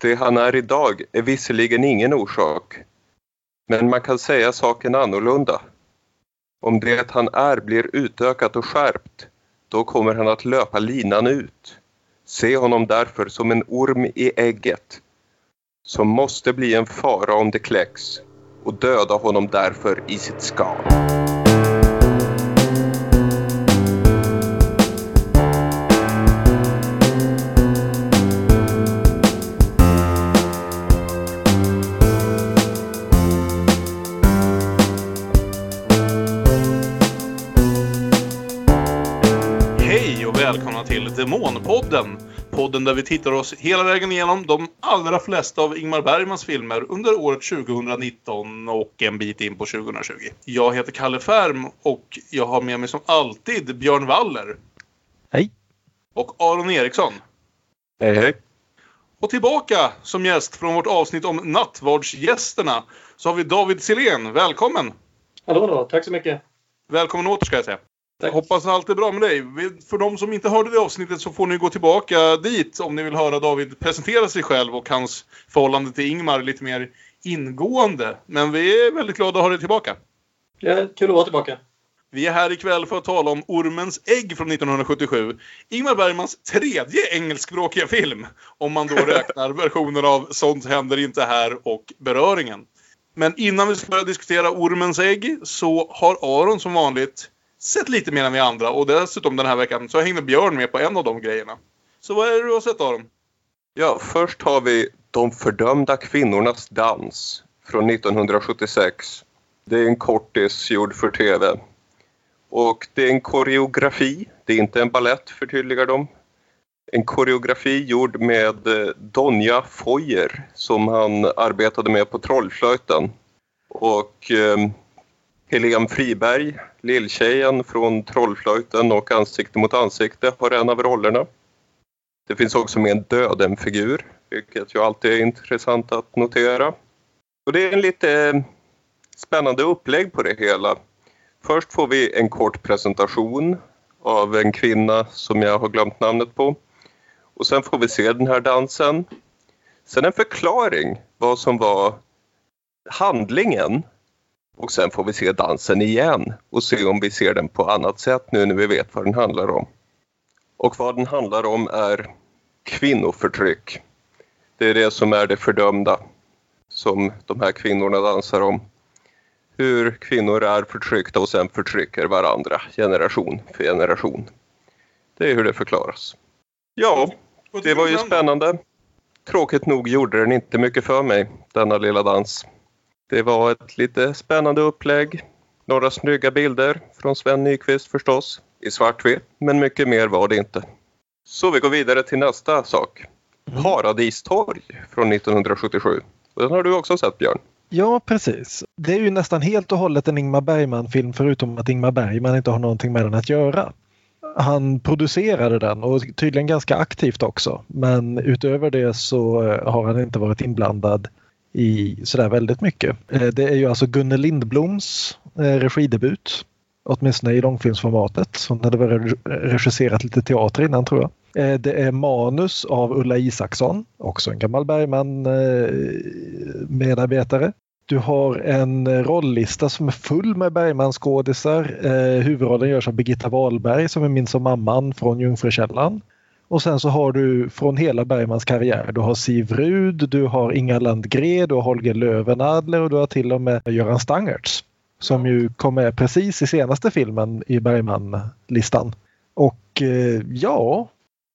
Det han är idag är visserligen ingen orsak, men man kan säga saken annorlunda. Om det han är blir utökat och skärpt, då kommer han att löpa linan ut. Se honom därför som en orm i ägget, som måste bli en fara om det kläcks och döda honom därför i sitt skal. Demonpodden. Podden där vi tittar oss hela vägen igenom de allra flesta av Ingmar Bergmans filmer under året 2019 och en bit in på 2020. Jag heter Kalle Färm och jag har med mig som alltid Björn Waller. Hej. Och Aron Eriksson. Hej hej! Och tillbaka som gäst från vårt avsnitt om nattvardsgästerna så har vi David Silén. Välkommen! Hallå då, tack så mycket. Välkommen åter ska jag säga. Tack. Hoppas allt är bra med dig. För de som inte hörde det avsnittet så får ni gå tillbaka dit om ni vill höra David presentera sig själv och hans förhållande till Ingmar lite mer ingående. Men vi är väldigt glada att ha dig tillbaka. Ja, kul att vara tillbaka. Vi är här ikväll för att tala om Ormens ägg från 1977. Ingmar Bergmans tredje engelskspråkiga film. Om man då räknar versioner av Sånt händer inte här och Beröringen. Men innan vi ska börja diskutera Ormens ägg så har Aron som vanligt sett lite mer än vi andra och dessutom den här veckan så hängde Björn med på en av de grejerna. Så vad är det du har sett av dem? Ja, först har vi De fördömda kvinnornas dans från 1976. Det är en kortis gjord för tv. Och det är en koreografi, det är inte en ballett förtydligar de. En koreografi gjord med eh, Donja Foyer som han arbetade med på Trollflöjten. Och eh, Helene Friberg, lilltjejen från Trollflöjten och Ansikte mot ansikte har en av rollerna. Det finns också med en döden-figur, vilket ju alltid är intressant att notera. Och det är en lite eh, spännande upplägg på det hela. Först får vi en kort presentation av en kvinna som jag har glömt namnet på. Och sen får vi se den här dansen. Sen en förklaring vad som var handlingen. Och sen får vi se dansen igen och se om vi ser den på annat sätt nu när vi vet vad den handlar om. Och vad den handlar om är kvinnoförtryck. Det är det som är det fördömda som de här kvinnorna dansar om. Hur kvinnor är förtryckta och sen förtrycker varandra generation för generation. Det är hur det förklaras. Ja, det var ju spännande. Tråkigt nog gjorde den inte mycket för mig, denna lilla dans. Det var ett lite spännande upplägg. Några snygga bilder från Sven Nykvist förstås, i svartvitt, men mycket mer var det inte. Så vi går vidare till nästa sak. Paradistorg från 1977. Och Den har du också sett Björn. Ja, precis. Det är ju nästan helt och hållet en Ingmar Bergman-film förutom att Ingmar Bergman inte har någonting med den att göra. Han producerade den och tydligen ganska aktivt också. Men utöver det så eh, har han inte varit inblandad i sådär väldigt mycket. Eh, det är ju alltså Gunnel Lindbloms eh, regidebut. Åtminstone i långfilmsformatet. Hon hade väl regisserat lite teater innan tror jag. Eh, det är manus av Ulla Isaksson, också en gammal Bergman-medarbetare. Du har en rolllista som är full med Bergman-skådisar. Huvudrollen görs av Birgitta Wahlberg som är min som mamman från Jungfrukällan. Och sen så har du från hela Bergmans karriär. Du har Siv Rud, du har Inga Landgren, du har Holger Löwenadler och du har till och med Göran Stangertz. Som ju kom med precis i senaste filmen i Bergman-listan. Och eh, ja,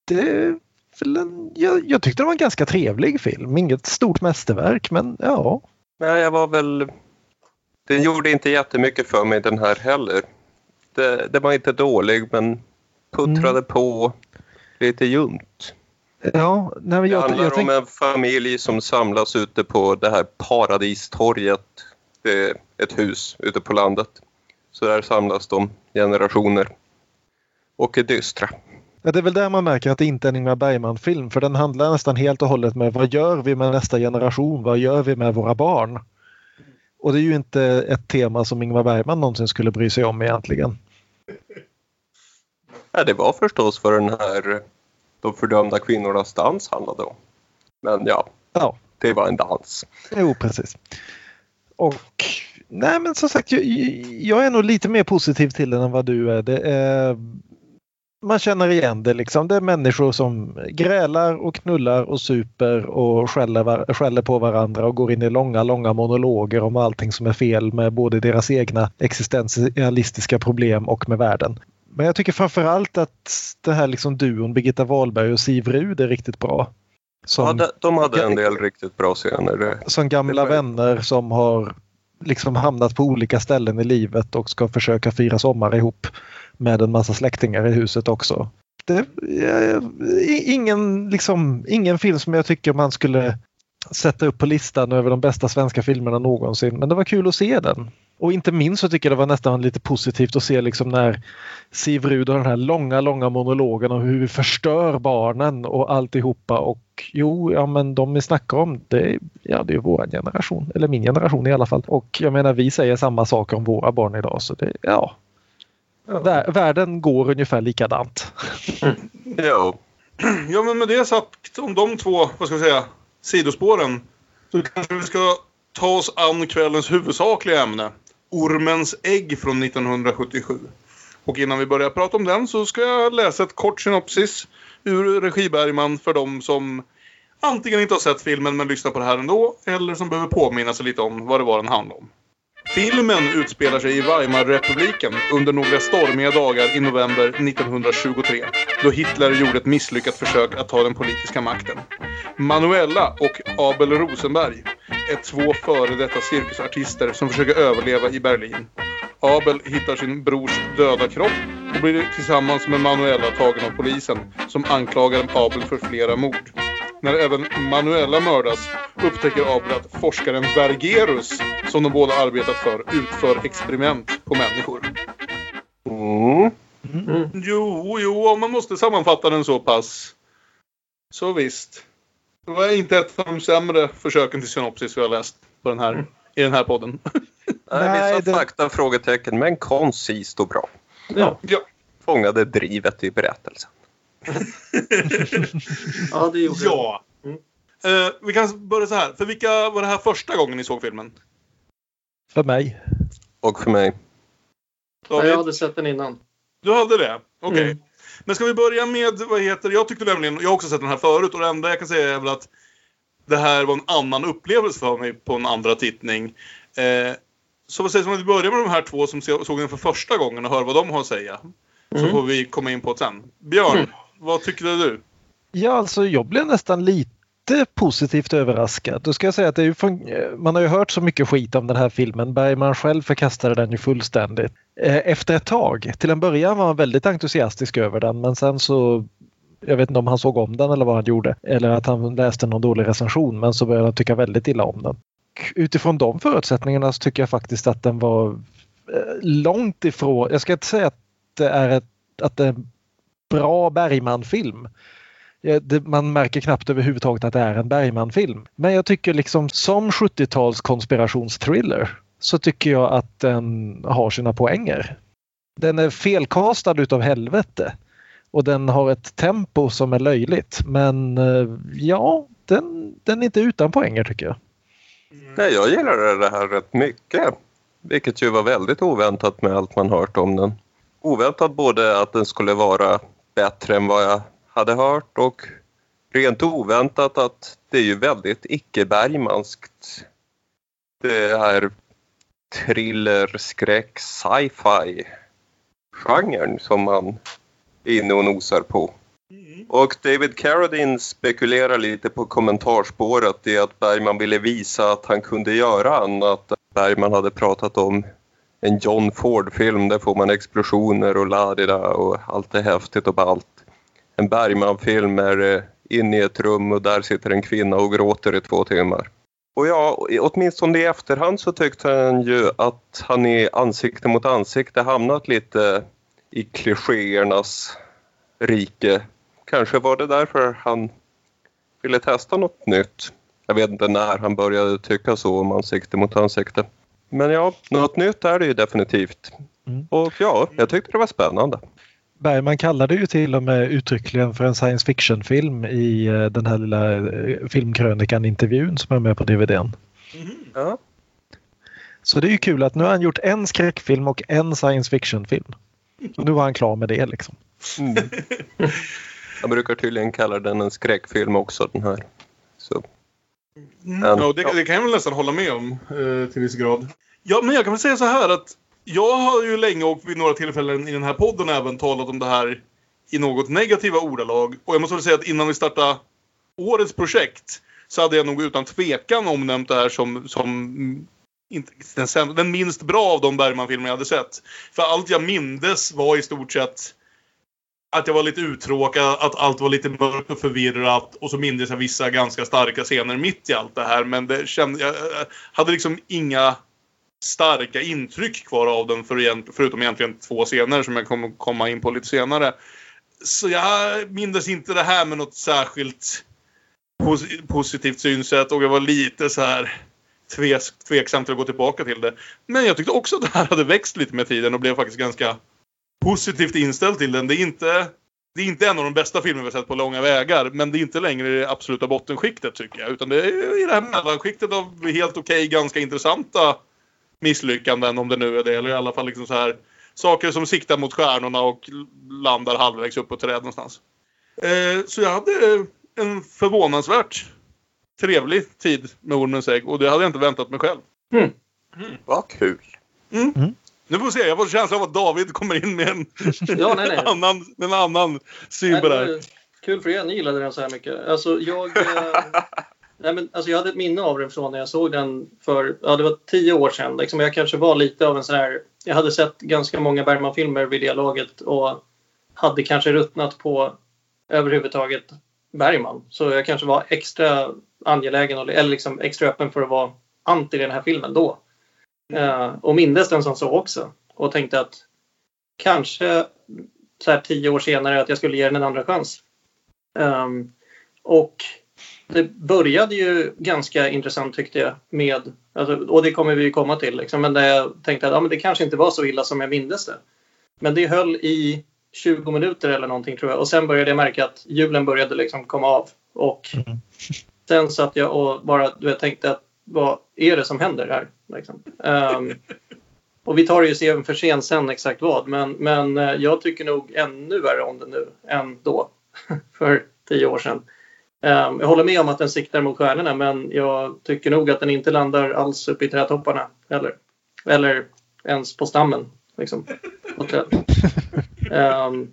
det en, jag, jag tyckte det var en ganska trevlig film. Inget stort mästerverk men ja. Nej, jag var väl... Den gjorde inte jättemycket för mig den här heller. Det, det var inte dålig men puttrade Mm. på lite ljumt. Ja, nej, men Det jag, handlar jag, tänk, om en familj som samlas ute på det här paradistorget. Det är ett hus ute på landet. Så där samlas de generationer och är dystra. ja, det är väl där man märker att det inte är en Ingmar Bergman-film för den handlar nästan helt och hållet med vad gör vi med nästa generation? Vad gör vi med våra barn? Och det är ju inte ett tema som Ingmar Bergman någonsin skulle bry sig om egentligen. Ja, det var förstås vad den här De fördömda kvinnornas dans handlade om. Men ja, Ja. Det var en dans. Jo, precis. Och nej, men som sagt, jag, jag är nog lite mer positiv till den än vad du är. Det är man känner igen det liksom. Det är människor som grälar och knullar och super och skäller, skäller på varandra och går in i långa, långa monologer om allting som är fel med både deras egna existentialistiska problem och med världen. Men jag tycker framförallt att det här liksom duon Birgitta Wahlberg och Siv Rud är riktigt bra. Som, Ja, de, de hade en del riktigt bra scener. Det- som gamla vänner som har liksom hamnat på olika ställen i livet och ska försöka fira sommar ihop med en massa släktingar i huset också. Det ingen, liksom, ingen film som jag tycker man skulle sätta upp på listan över de bästa svenska filmerna någonsin. Men det var kul att se den. Och inte minst så tycker jag det var nästan lite positivt att se liksom när Siv Rud har den här långa, långa monologen om hur vi förstör barnen och alltihopa. Och jo, ja men de vi snackar om, det, ja, det är vår generation. Eller min generation i alla fall. Och jag menar vi säger samma saker om våra barn idag. Så det, ja. Vär, världen går ungefär likadant. Ja, Ja, men med det sagt om de två, vad ska vi säga, sidospåren. Så kanske vi ska ta oss an kvällens huvudsakliga ämne. Ormens ägg från 1977. Och innan vi börjar prata om den så ska jag läsa ett kort synopsis ur Regi Bergman för de som antingen inte har sett filmen men lyssnar på det här ändå eller som behöver påminna sig lite om vad det var den handlade om. Filmen utspelar sig i Weimarrepubliken under några stormiga dagar i november 1923 då Hitler gjorde ett misslyckat försök att ta den politiska makten. Manuela och Abel Rosenberg är två före detta cirkusartister som försöker överleva i Berlin. Abel hittar sin brors döda kropp och blir tillsammans med Manuela tagen av polisen som anklagar Abel för flera mord. När även Manuela mördas upptäcker Abel att forskaren Bergerus, som de båda arbetat för, utför experiment på människor. mm. Jo, jo, om man måste sammanfatta den så pass. Så visst. Det var inte ett av de sämre försöken till synopsis vi har läst på den här, i den här podden. Nej, Nej, vissa det- fakta, frågetecken, men koncist och bra. Ja, ja. Fångade drivet i berättelsen. ja det gjorde ja. Mm. Eh, vi kan börja så här. För vilka var det här första gången ni såg filmen? För mig. Och för mig. David? jag hade sett den innan. Du hade det? Okej. Mm. Men ska vi börja med, vad heter Jag tyckte nämligen, jag har också sett den här förut och det enda jag kan säga är väl att det här var en annan upplevelse för mig på en andra tittning. Eh, så vad sägs om att vi börjar med de här två som såg den för första gången och hör vad de har att säga. Så Mm. får vi komma in på det sen. Björn, Mm. vad tyckte du? Ja, alltså jag blev nästan lite positivt överraskad. Då ska jag säga att det är ju man har ju hört så mycket skit om den här filmen. Bergman själv förkastade den ju fullständigt. Eh, efter ett tag, till en början var han väldigt entusiastisk över den men sen så jag vet inte om han såg om den eller vad han gjorde. Eller att han läste någon dålig recension men så började han tycka väldigt illa om den. Utifrån de förutsättningarna så tycker jag faktiskt att den var eh, långt ifrån, jag ska inte säga att det är, ett, att det är en bra Bergman-film. Det, man märker knappt överhuvudtaget att det är en Bergman-film. Men jag tycker liksom som 70-tals konspirationsthriller så tycker jag att den har sina poänger. Den är felkastad utav helvete och den har ett tempo som är löjligt. Men eh, ja, den, den är inte utan poänger tycker jag. Mm. Nej, jag gillade det här rätt mycket. Vilket ju var väldigt oväntat med allt man hört om den. Oväntat både att den skulle vara bättre än vad jag hade hört och rent oväntat att det är ju väldigt icke-Bergmanskt. Det här thriller, skräck, sci-fi genren som man är inne och nosar på. Och David Carradine spekulerar lite på kommentarspåret i att Bergman ville visa att han kunde göra annat. Bergman hade pratat om en John Ford-film, där får man explosioner och ladida och allt är häftigt och ballt. En Bergman-film är eh, inne i ett rum och där sitter en kvinna och gråter i två timmar. Och ja, åtminstone i efterhand så tyckte han ju att han i ansikte mot ansikte hamnat lite i klichéernas rike. Kanske var det därför han ville testa något nytt. Jag vet inte när han började tycka så om ansikte mot ansikte. Men ja, något nytt är det ju definitivt. Mm. Och ja, jag tyckte det var spännande. Bergman kallade ju till och med uttryckligen för en science fiction-film i eh, den här lilla eh, filmkrönikan-intervjun som är med på DVDn. Ja. Så det är ju kul att nu har han gjort en skräckfilm och en science fiction-film. Och nu var han klar med det liksom. Mm. Jag brukar tydligen kalla den en skräckfilm också den här. Så, Mm. Ja, det, det kan jag väl nästan hålla med om eh, till viss grad. Ja, men jag kan väl säga så här att jag har ju länge och vid några tillfällen i den här podden även talat om det här i något negativa ordalag. Och jag måste väl säga att innan vi startade årets projekt så hade jag nog utan tvekan omnämnt det här som, som inte, den, den minst bra av de Bergman-filmer jag hade sett. För allt jag mindes var i stort sett att jag var lite uttråkad, att allt var lite mörkt och förvirrat och så mindes jag vissa ganska starka scener mitt i allt det här. Men det kände, jag hade liksom inga starka intryck kvar av den för, egent- förutom egentligen två scener som jag kommer komma in på lite senare. Så jag mindes inte det här med något särskilt pos- positivt synsätt och jag var lite så här tves- tveksam till att gå tillbaka till det. Men jag tyckte också att det här hade växt lite med tiden och blev faktiskt ganska positivt inställd till den. Det är inte, det är inte en av de bästa filmer vi har sett på långa vägar, men det är inte längre i det absoluta bottenskiktet tycker jag. Utan det är i det här mellanskiktet av helt okej, ganska intressanta misslyckanden, om det nu är det. Eller i alla fall liksom så här saker som siktar mot stjärnorna och landar halvvägs upp på träd någonstans. Eh, så jag hade en förvånansvärt trevlig tid med Ormens ägg och det hade jag inte väntat mig själv. vad kul! Nu får vi se, jag får känslan av att David kommer in med en, Ja, nej, nej. annan, en annan syn på det här. Kul för er, ni gillade den så här mycket. Alltså, jag, eh, nej, men, alltså, jag hade ett minne av den från när jag såg den för ja, det var tio år sedan. Liksom, jag kanske var lite av en sån här... Jag hade sett ganska många Bergman-filmer vid det laget och hade kanske ruttnat på överhuvudtaget Bergman. Så jag kanske var extra angelägen och- eller liksom extra öppen för att vara anti den här filmen då. Uh, och mindes den som så också. Och tänkte att kanske så här tio år senare att jag skulle ge den en andra chans. Um, och det började ju ganska intressant tyckte jag med, alltså, och det kommer vi ju komma till, liksom, men där jag tänkte att ja, men det kanske inte var så illa som jag mindes det. Men det höll i 20 minuter eller någonting tror jag och sen började jag märka att hjulen började liksom komma av. Och Mm. sen satt jag och bara du vet, tänkte att vad är det som händer här? Liksom. Ehm, och vi tar det ju även för sent sen exakt vad, men, men eh, jag tycker nog ännu värre om det nu än då, för tio år sedan. Ehm, jag håller med om att den siktar mot stjärnorna, men jag tycker nog att den inte landar alls uppe i trädtopparna heller. Eller ens på stammen, liksom. På träd. Ehm,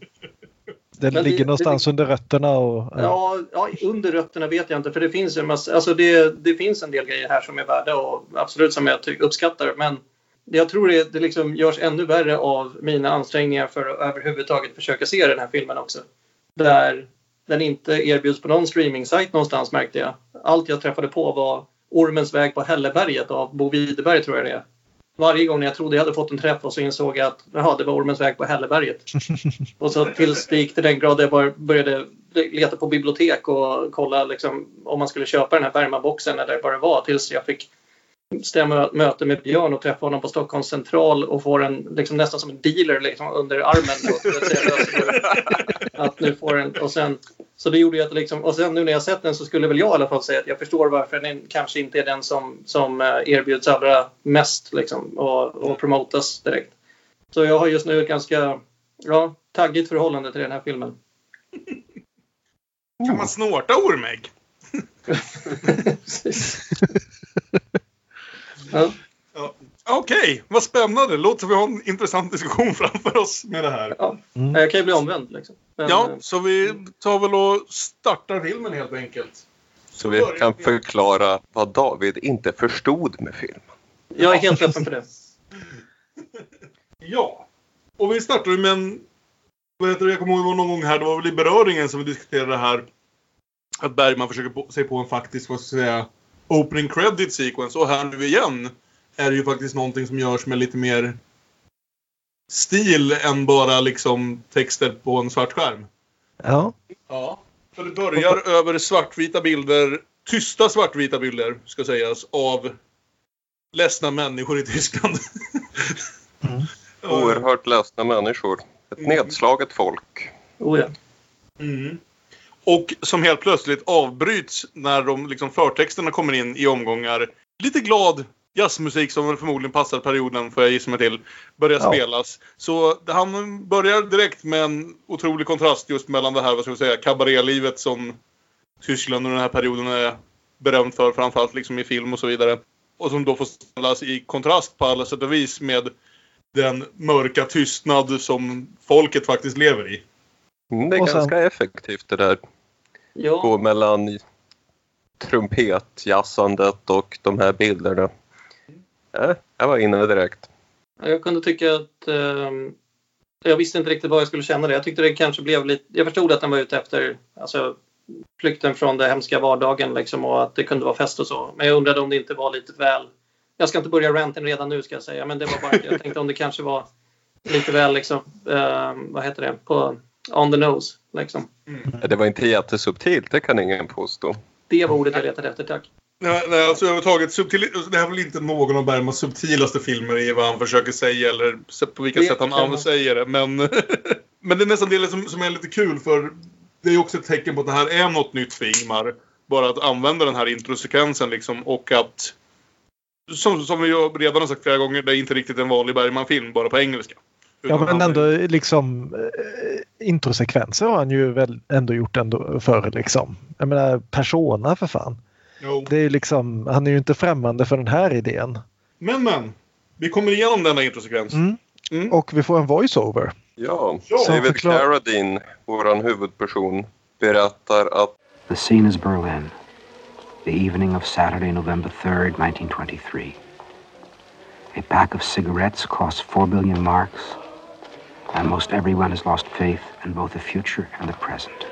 Den Men det- ligger någonstans under rötterna och... Ja, ja, under rötterna vet jag inte. För det finns, ju en massa, alltså det, det finns en del grejer här som är värda och absolut som jag uppskattar. Men jag tror det, det liksom görs ännu värre av mina ansträngningar för att överhuvudtaget försöka se den här filmen också. Där den inte erbjuds på någon streaming-sajt någonstans märkte jag. Allt jag träffade på var Ormens väg på Hälleberget av Bo Widerberg tror jag det är. Varje gång jag trodde jag hade fått en träff och så insåg jag att jaha, det var Ormens väg på Hälleberget. Och så tills det gick till den grad jag började leta på bibliotek och kolla liksom, om man skulle köpa den här Bergman-boxen eller vad det var. Tills jag fick möte med Björn och träffa honom på Stockholms central och få den liksom, nästan som en dealer liksom, under armen. Att nu får och sen, så det gjorde ju att liksom, och sen nu när jag sett den så skulle väl jag i alla fall säga att jag förstår varför den kanske inte är den som, som eh, erbjuds allra mest liksom, och, och promotas direkt. Så jag har just nu ett ganska ja, taggigt förhållande till den här filmen. Kan man snorta ormägg? Ja. Okej, vad spännande. Låter vi har en intressant diskussion framför oss med det här. Ja. Mm. Jag kan ju bli omvänd. Liksom. Men, Ja, eh, så vi tar väl och startar filmen helt enkelt. Så vi kan förklara vad David inte förstod med filmen. Jag är helt öppen för det. Ja. Och vi startar med en... Vad heter det? Jag kommer ihåg någon gång här, det var väl i beröringen som vi diskuterade det här. Att Bergman försöker på, sig på en faktisk, vad ska jag säga, opening credit sequence. Och här nu igen är det ju faktiskt någonting som görs med lite mer stil än bara liksom texter på en svart skärm. Ja. Ja. För det börjar över svartvita bilder, tysta svartvita bilder ska sägas, av ledsna människor i Tyskland. Mm. Oerhört ledsna människor. Ett nedslaget folk. Oh, ja. Mm. Och som helt plötsligt avbryts när de liksom förtexterna kommer in i omgångar. Lite glad jazzmusik som förmodligen passar perioden, får jag gissa mig till, börjar Ja. spelas. Så han börjar direkt med en otrolig kontrast just mellan det här, vad ska vi säga, kabarélivet som Tyskland under den här perioden är berömt för, framförallt liksom i film och så vidare. Och som då får ställas i kontrast på alla sätt och vis med den mörka tystnad som folket faktiskt lever i. Mm, det är Och sen- ganska effektivt det där. Ja, Gå mellan trumpetjassandet och de här bilderna. Ja, jag var inne direkt. jag kunde tycka att... ehm, jag visste inte riktigt vad jag skulle känna det. Jag tyckte det kanske blev lite... Jag förstod att den var ute efter alltså, flykten från den hemska vardagen liksom, och att det kunde vara fest och så. Men jag undrade om det inte var lite väl... Jag ska inte börja ranten redan nu ska jag säga, men det var bara jag tänkte om det kanske var lite väl liksom, ehm, vad heter det, på on the nose liksom. Ja, Det var inte jättesubtilt, det kan ingen påstå. Det var ordet jag letade efter, tack. Nej, nej, alltså överhuvudtaget, subtil, det här är väl inte någon av Bergmans subtilaste filmer i vad han försöker säga eller på vilka Det sätt han använder säger det. Men, men det är nästan det som, som är lite kul för det är också ett tecken på att det här är något nytt för Ingmar. Bara att använda den här introsekvensen liksom och att som, som vi redan har sagt flera gånger, det är inte riktigt en vanlig Bergman-film, bara på engelska. Ja, men ändå liksom eh, introsekvenser har han ju väl ändå gjort ändå förr liksom. Jag menar Persona för fan. Jo. Det är ju liksom, han är ju inte främmande för den här idén. Men men, vi kommer igenom denna introsekvens. Mm. Mm. Och vi får en voice-over. Ja, Ja. David Förklar- Carradine, vår huvudperson, berättar att The scene is Berlin, the evening of Saturday, November 3rd, 1923. A pack of cigarettes costs four billion marks, and most everyone has lost faith in both the future and the present.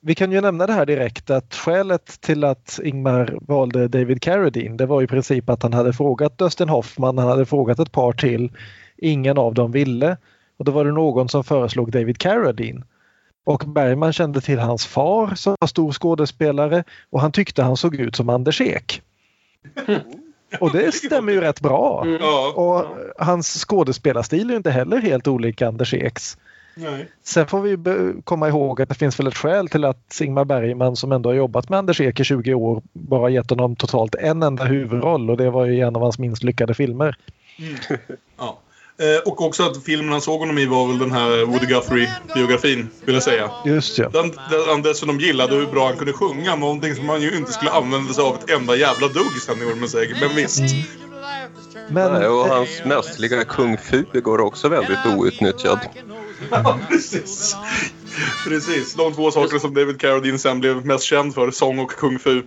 Vi kan ju nämna det här direkt att skälet till att Ingmar valde David Carradine det var i princip att han hade frågat Dustin Hoffman, han hade frågat ett par till. Ingen av dem ville. Och då var det någon som föreslog David Carradine. Och Bergman kände till hans far som var stor skådespelare och han tyckte han såg ut som Anders Ek. Och det stämmer ju rätt bra. Mm. Och hans skådespelarstil är ju inte heller helt olik Anders Eks. Nej. Sen får vi komma ihåg att det finns väl ett skäl till att Ingmar Bergman som ändå har jobbat med Anders Ek i 20 år bara gett honom totalt en enda huvudroll och det var ju en av hans minst lyckade filmer. Ja. Eh, och också att filmen han såg honom i var väl den här Woody Guthrie-biografin, vill jag säga. Just ja. Den, den han dessutom gillade hur bra han kunde sjunga, någonting som han ju inte skulle använda sig av ett enda jävla dugg sen i Ormens ägg. Men visst. Men Nej, och hans mästerliga kung fu går också väldigt outnyttjad. Ja, precis. Precis. De två saker som David Carradine sen blev mest känd för, sång och kung fu.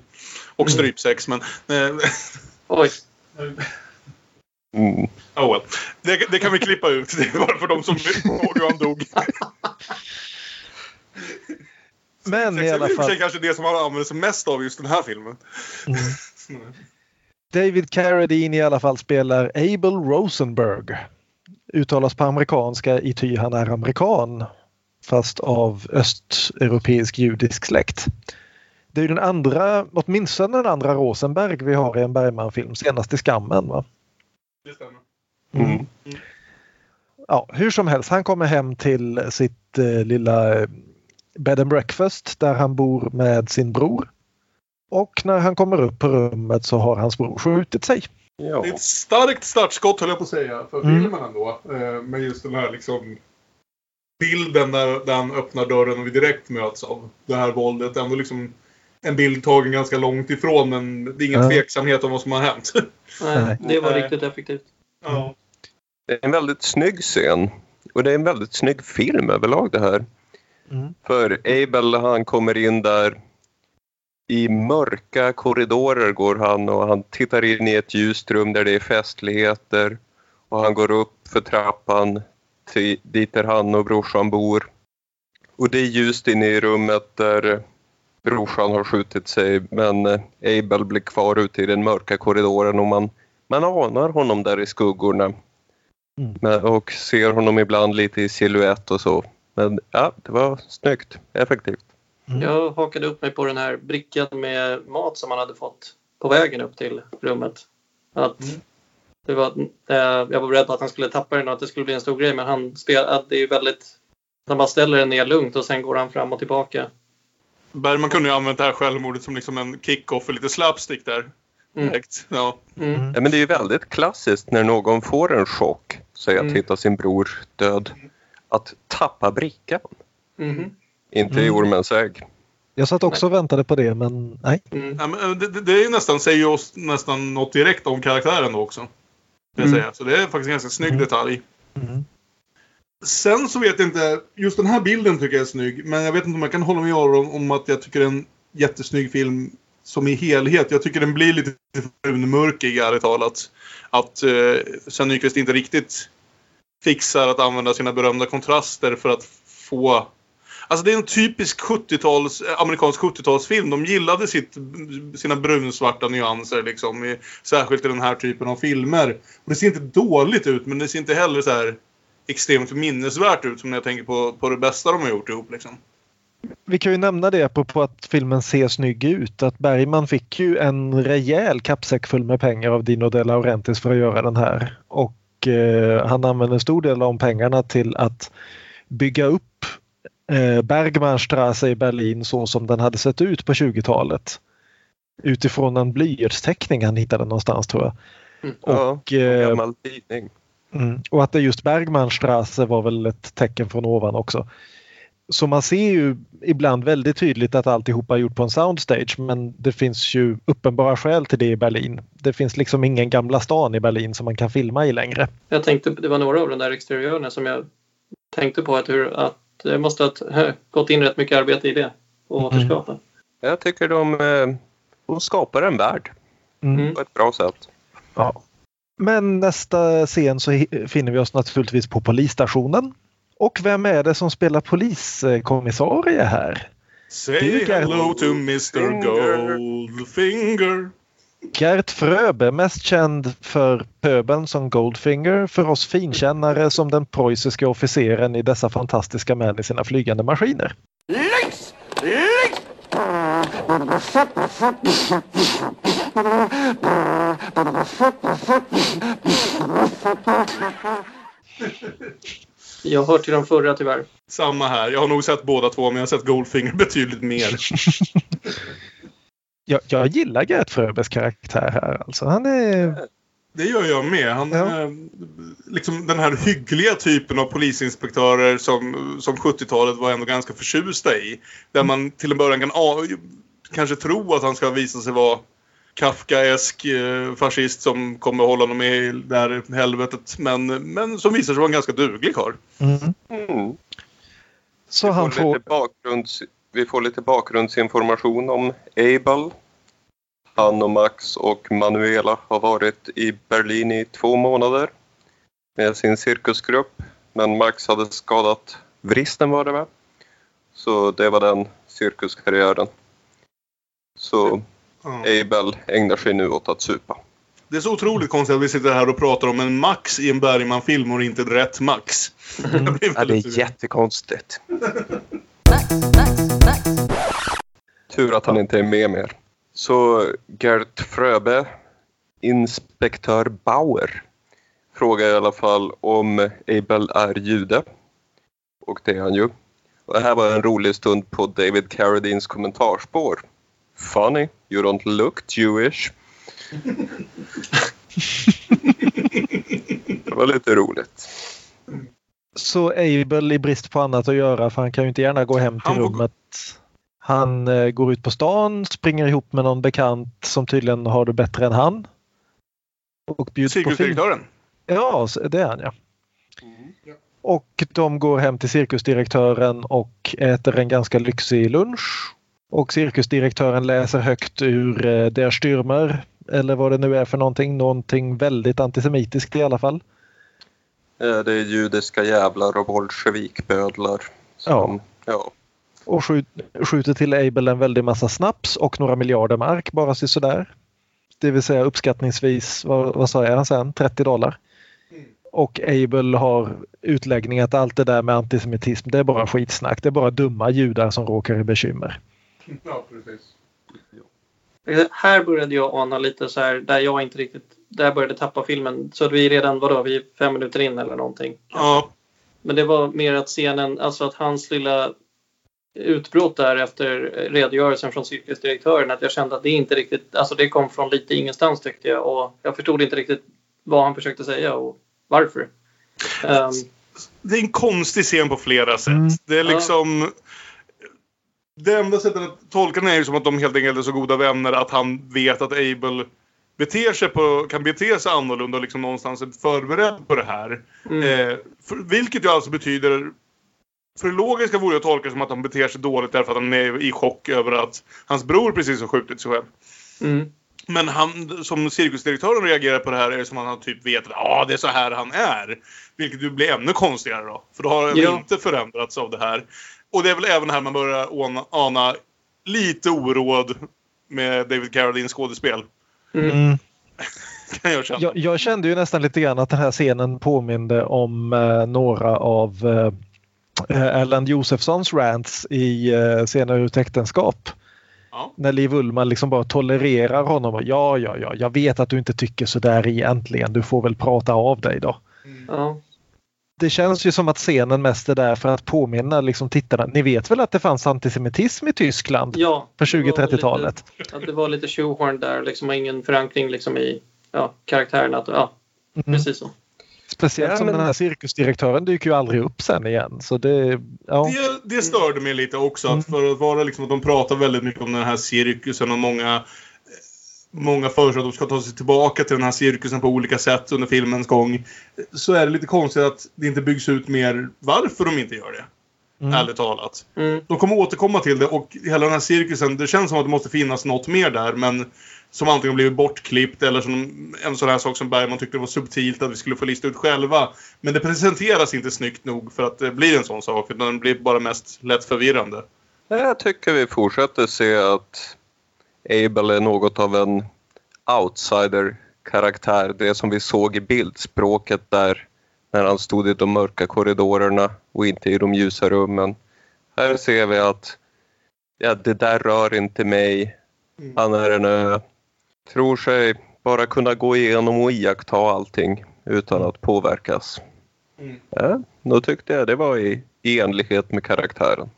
Och strypsex, men... Eh, Oj. Mm. oh well. det, det kan vi klippa ut. Det är bara för de som ihåg hur han dog. men i är alla i och för sig fall kanske det som han använder sig mest av just den här filmen. David Carradine i alla fall spelar Abel Rosenberg. Uttalas på amerikanska i ty han är amerikan. Fast av östeuropeisk judisk släkt. Det är ju den andra, åtminstone den andra Rosenberg vi har i en Bergman-film, senast i Skammen. Va? Det stämmer. Mm. Ja, hur som helst, han kommer hem till sitt eh, lilla eh, bed and breakfast där han bor med sin bror. Och när han kommer upp på rummet så har hans bror skjutit sig. Ja. Det är ett starkt startskott höll jag på att säga för Mm. filmen ändå. Eh, Med just den här liksom bilden där, där han öppnar dörren och vi direkt möts av det här våldet. Ändå liksom en bild tagen ganska långt ifrån men det är ingen Ja. tveksamhet om vad som har hänt. Nej, det var riktigt effektivt. ja. Det är en väldigt snygg scen. Och det är en väldigt snygg film överlag det här. Mm. För Abel han kommer in där i mörka korridorer går han och han tittar in i ett ljust rum där det är festligheter. Och han går upp för trappan till, dit där han och brorsan bor. Och det är ljust inne i rummet där brorsan har skjutit sig men eh, Abel blir kvar ute i den mörka korridoren och man, man anar honom där i skuggorna. Mm. Men, och ser honom ibland lite i silhuett och så. Men ja, det var snyggt. Effektivt. Mm. Jag hakade upp mig på den här brickan med mat som han hade fått på vägen upp till rummet. Att Mm. Det var, eh, jag var rädd att han skulle tappa den och att det skulle bli en stor grej men han spelar, att det är väldigt... Han bara ställer den ner lugnt och sen går han fram och tillbaka. Bergman kunde ju använt det här självmordet som liksom en kick-off för lite slapstick där. Mm. Direkt. Ja. Mm. Ja, men det är ju väldigt klassiskt när någon får en chock, säg att Mm. hitta sin bror död, att tappa brickan. Mhm. Inte i Mm. ormens ägg. Jag satt också och väntade på det men nej. Mm. Ja, men, eh, det, det- är ju nästan, säger ju oss nästan något direkt om karaktären då också. Jag Mm. säga. Så det är faktiskt en ganska snygg Mm. detalj. Mm. Sen så vet jag inte, just den här bilden tycker jag är snygg. Men jag vet inte om jag kan hålla med Aron om att jag tycker det är en jättesnygg film som i helhet. Jag tycker den blir lite brunmörkig ärligt talat. Att eh, Sven Nykvist inte riktigt fixar att använda sina berömda kontraster för att få Alltså det är en typisk 70-tals, eh, amerikansk 70-talsfilm. De gillade sitt, sina brunsvarta nyanser liksom. I, särskilt i den här typen av filmer. Och det ser inte dåligt ut men det ser inte heller så här extremt minnesvärt ut som när jag tänker på, på det bästa de har gjort ihop liksom. Vi kan ju nämna det apropå att filmen ser snygg ut att Bergman fick ju en rejäl kappsäck full med pengar av Dino De Laurentiis för att göra den här. Och eh, han använde en stor del av de pengarna till att bygga upp eh, Bergmannstraße i Berlin så som den hade sett ut på 20-talet. Utifrån en blyertsteckning han hittade någonstans tror jag. Mm. Ja, Och, en eh, gammal tidning. Mm. Och att det just Bergmannstraße var väl ett tecken från ovan också. Så man ser ju ibland väldigt tydligt att alltihopa är gjort på en soundstage men det finns ju uppenbara skäl till det i Berlin. Det finns liksom ingen gamla stan i Berlin som man kan filma i längre. Jag tänkte, det var några av de där exteriörerna som jag tänkte på att, hur, att det måste ha gått in rätt mycket arbete i det och Mm. återskapa. Jag tycker de, eh, de skapar en värld Mm. på ett bra sätt. Ja. Men nästa scen så finner vi oss naturligtvis på polisstationen. Och vem är det som spelar poliskommissarie här? Say hello to Mr Goldfinger. Gert Fröbe, mest känd för pöbeln som Goldfinger, för oss finkännare som den preussiska officeren i dessa fantastiska män i sina flygande maskiner. Links! Links! Jag har hört till de förra tyvärr. Samma här. Jag har nog sett båda två men jag har sett Goldfinger betydligt mer. Jag, jag gillar Gert Fröbes karaktär här. Alltså, han är... Det gör jag med. Han, Ja. eh, liksom den här hyggliga typen av polisinspektörer som, som 70-talet var ändå ganska förtjusta i. Där man till en början kan a- kanske tro att han ska visa sig vara Kafkaesk eh, fascist som kommer hålla honom med i det här helvetet. Men, men som visar sig vara en ganska duglig karl. Mm. Mm. Så Vi, han får får... lite bakgrunds, vi får lite bakgrundsinformation om Abel. Han och Max och Manuela har varit i Berlin i två månader med sin cirkusgrupp. Men Max hade skadat vristen var det va? Så det var den cirkuskarriären. Så Abel ägnar sig nu åt att supa. Det är så otroligt konstigt att vi sitter här och pratar om en Max i en Bergman-film och inte rätt Max. Blir Ja, det är sur. jättekonstigt. Tur att han inte är med mer. Så Gert Fröbe, inspektör Bauer, frågar i alla fall om Abel är jude. Och det är han ju. Och det här var en rolig stund på David Carradines kommentarspår. Funny, you don't look Jewish. det var lite roligt. Så Abel i brist på annat att göra för han kan ju inte gärna gå hem till Han rummet. Han eh, går ut på stan, springer ihop med någon bekant som tydligen har det bättre än han. Och bjuds på film. Cirkusdirektören. Ja, det är han ja. Och de går hem till cirkusdirektören och äter en ganska lyxig lunch. Och cirkusdirektören läser högt ur eh, Der Stürmer eller vad det nu är för någonting. Någonting väldigt antisemitiskt i alla fall. Eh, Det är judiska jävlar och bolsjevikbödlar. som- ja. Och skjut, skjuter till Abel en väldig massa snaps och några miljarder mark bara så sådär. Det vill säga uppskattningsvis, vad, vad sa jag sen, 30 dollar. Och Abel har utläggning att allt det där med antisemitism det är bara skitsnack. Det är bara dumma judar som råkar i bekymmer. Ja, precis. Här började jag ana lite så här där jag inte riktigt där började tappa filmen. Så att vi redan, vadå, vi är fem minuter in eller någonting. Ja, Men det var mer att scenen, alltså att hans lilla utbrott där efter redogörelsen från cirkusdirektören, att jag kände att det inte riktigt, alltså det kom från lite ingenstans tyckte jag och jag förstod inte riktigt vad han försökte säga och varför. Ehm, det är en konstig scen på flera sätt. Mm. Det är liksom... Det enda sättet att tolka den är ju som att de helt enkelt är så goda vänner att han vet att Abel beter sig på, kan bete sig annorlunda och liksom någonstans är förberedd på det här. mm, Eh, för, vilket ju alltså betyder... För det logiska vore att tolka som att han beter sig dåligt därför att han är i chock över att hans bror precis har skjutit sig själv. mm, Men han, som cirkusdirektören reagerar på det här är som att han typ vet att ah, det är så här han är. Vilket ju blir ännu konstigare då. För då har han Ja. inte förändrats av det här. Och det är väl även här man börjar ana, lite oråd med David Carradines skådespel. mm. Mm. Kan jag känna. Jag, jag kände ju nästan lite grann att den här scenen påminde om eh, några av eh, Erland Josefssons rants i eh, Scener ur ett äktenskap. Ja. När Liv Ullmann liksom bara tolererar honom. Och, ja, ja, ja, jag vet att du inte tycker så där egentligen. Du får väl prata av dig då. Ja. Det känns ju som att scenen mest är där för att påminna liksom tittarna. Ni vet väl att det fanns antisemitism i Tyskland ja på det var väl 20-30-talet? lite- Att det var lite shoehorn där, liksom och ingen förankring liksom i ja, karaktären. Att, ja, Mm. precis så. Speciellt Ja, som men- den här cirkusdirektören dyker ju aldrig upp sen igen. Så det, ja. Det, det störde mig lite också. Att för att vara liksom att de pratar väldigt mycket om den här cirkusen och många Många föreslår att de ska ta sig tillbaka till den här cirkusen på olika sätt under filmens gång. Så är det lite konstigt att det inte byggs ut mer varför de inte gör det. Mm. Ärligt talat. Mm. De kommer återkomma till det och hela den här cirkusen, det känns som att det måste finnas något mer där men som antingen blivit bortklippt eller som en sån här sak som Bergman tyckte var subtilt att vi skulle få lista ut själva. Men det presenteras inte snyggt nog för att det blir en sån sak utan det blir bara mest lätt förvirrande. Jag tycker vi fortsätter se att Abel är något av en outsider-karaktär. Det som vi såg i bildspråket där när han stod i de mörka korridorerna och inte i de ljusa rummen. Här ser vi att ja, det där rör inte mig. Han är en ö. Tror sig bara kunna gå igenom och iaktta allting utan att påverkas. Mm. Ja, då tyckte jag det var i, i enlighet med karaktären.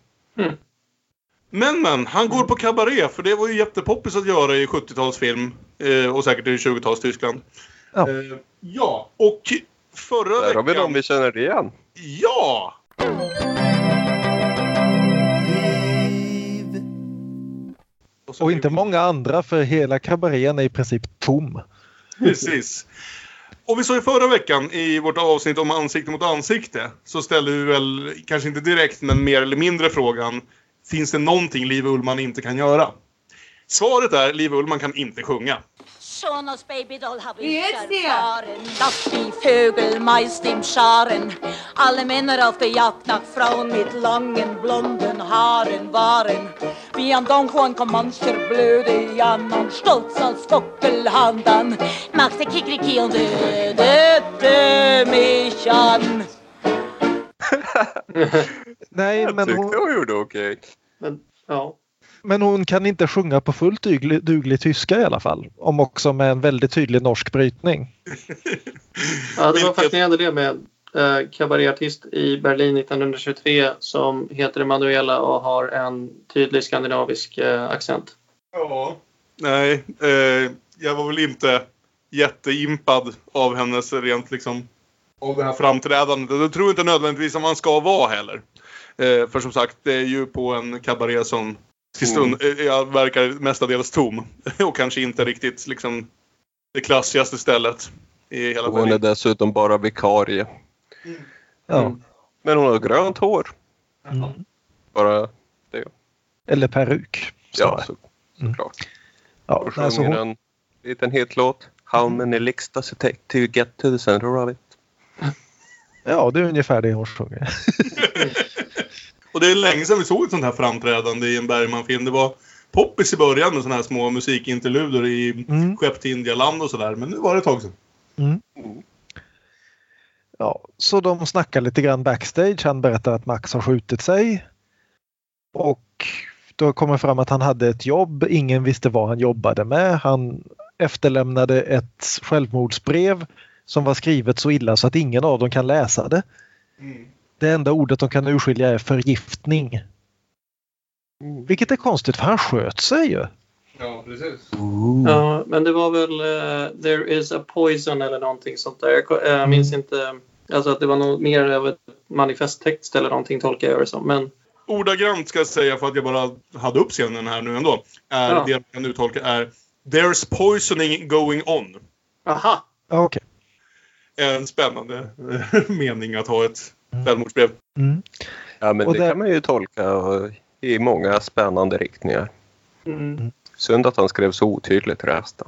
Men men, han går på kabaré för det var ju jättepoppis att göra i 70-talsfilm eh, och säkert i 20-tals Tyskland. Ja. Eh, ja, och förra Där har vi veckan... dem vi känner igen. Ja! så Och inte många andra för hela kabarén är i princip tom. Precis. Och vi sa ju förra veckan i vårt avsnitt om ansikte mot ansikte så ställde vi väl, kanske inte direkt men mer eller mindre frågan Finns det någonting Liv Ullmann inte kan göra? Svaret är Liv Ullmann kan inte sjunga. Schon als Babydoll hab Wie ich erfahren, dass die Vögel meist im Scharen alle Männer auf der Jagd nach Frauen mit langen blonden Haaren waren. Wie an Don Juan kom mancher blöde Jan und stolz als Fockelhandan machte Kikriki und dödete mich an. Nej, Jag men hon, hon gjorde okej. Men, ja. men hon kan inte sjunga på fullt duglig, duglig tyska i alla fall. Om också med en väldigt tydlig norsk brytning. Ja, det var fascinerande det med eh, kabaréartist i Berlin 1923 som heter Emanuela och har en tydlig skandinavisk eh, accent. Ja. Nej, eh, jag var väl inte jätteimpad av hennes rent liksom av det här framträdandet. Det tror jag inte nödvändigtvis att man ska vara heller. Eh, för som sagt, det är ju på en kabaré som till stund eh, jag verkar mestadels tom. Och kanske inte riktigt liksom det klassigaste stället i hela Och hon är dessutom bara vikarie. Ja. Mm. Men hon har grönt hår. Mm. Bara, Eller peruk. ja, snarare. så, Mm. såklart. Ja, Och alltså sjunger hon, en liten hitlåt. How many licks does it take to get to the center of it? Ja, det är ungefär det hon sjunger. Och det är länge sedan vi såg ett sånt här framträdande i en Bergman-film. Det var poppis i början med såna här små musikinterluder i Mm. Skepp till Indialand och sådär. Men nu var det ett tag sedan. Ja, så de snackar lite grann backstage. Han berättar att Max har skjutit sig. Och då kommer fram att han hade ett jobb. Ingen visste vad han jobbade med. Han efterlämnade ett självmordsbrev som var skrivet så illa så att ingen av dem kan läsa det. Det enda ordet de kan urskilja är förgiftning. Vilket är konstigt för han sköt sig ju. Ja, precis. Ja, men det var väl eh, There is a poison eller någonting sånt där. Jag, jag minns inte. Alltså att det var nog mer av ett manifesttext eller någonting tolkar jag det som. Men Ordagrant ska jag säga för att jag bara hade upp scenen här nu ändå. Är Ja. det jag kan uttolka är There's poisoning going on. aha! Okej. En spännande mening att ha ett självmordsbrev. Mm. Ja, men Och det där- kan man ju tolka i många spännande riktningar. Mm. Synd att han skrev så otydligt resten.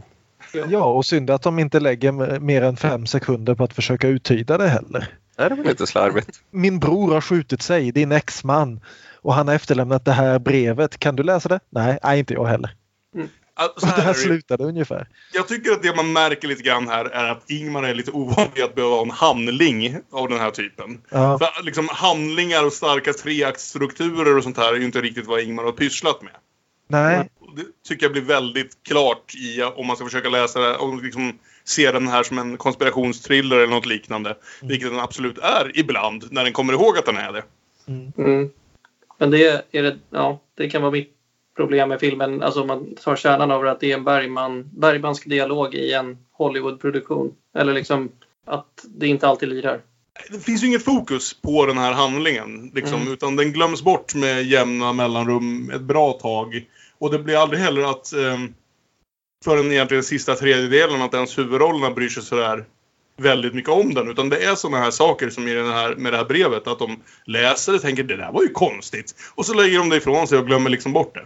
Ja, och synd att de inte lägger mer än fem sekunder på att försöka uttyda det heller. Nej, det var lite slarvigt. Min bror har skjutit sig, din exman. Och han har efterlämnat det här brevet. Kan du läsa det? Nej, nej inte jag heller. Alltså, så här där är det ju. slutade ungefär. Jag tycker att det man märker lite grann här är att Ingmar är lite ovan vid att behöva ha en handling av den här typen. Ja, För liksom handlingar och starka treaktstrukturer och sånt här är ju inte riktigt vad Ingmar har pysslat med. nej, Det tycker jag blir väldigt klart i om man ska försöka läsa det och liksom se den här som en konspirationstriller eller något liknande. Vilket den absolut är ibland när den kommer ihåg att den är det. Mm. Men det, är det, ja, det kan vara mitt problem med filmen. Alltså om man tar kärnan av det att det är en Bergman, Bergmansk dialog i en Hollywoodproduktion. Eller liksom att det inte alltid lirar. Det finns ju inget fokus på den här handlingen. Liksom, Mm. Utan den glöms bort med jämna mellanrum ett bra tag. Och det blir aldrig heller att um, förrän egentligen sista tredjedelen att ens huvudrollerna bryr sig sådär väldigt mycket om den. Utan det är sådana här saker som i den här, med det här brevet. Att de läser det och tänker det där var ju konstigt. Och så lägger de det ifrån sig och glömmer liksom bort det.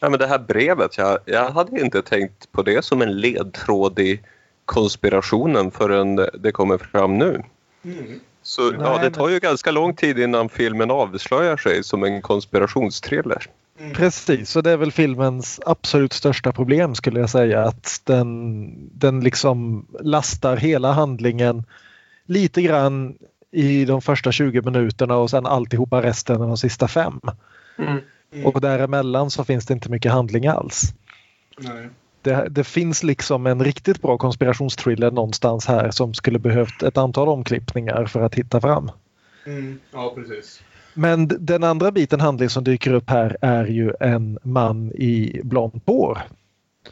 Ja, men det här brevet, jag, jag hade inte tänkt på det som en ledtråd i konspirationen förrän det- det kommer fram nu. Så ja, Nej, det tar ju ganska lång tid innan filmen avslöjar sig som en konspirationstriller. Precis. Så det är väl filmens absolut största problem skulle jag säga. Att den, den liksom lastar hela handlingen lite grann i de första 20 minuterna och sen alltihopa resten av de sista fem. Mm. Och däremellan så finns det inte mycket handling alls. Nej. Det, det finns liksom en riktigt bra konspirationstriller någonstans här som skulle behövt ett antal omklippningar för att hitta fram. Mm. Ja, precis. Men den andra biten handling som dyker upp här är ju en man i blont hår.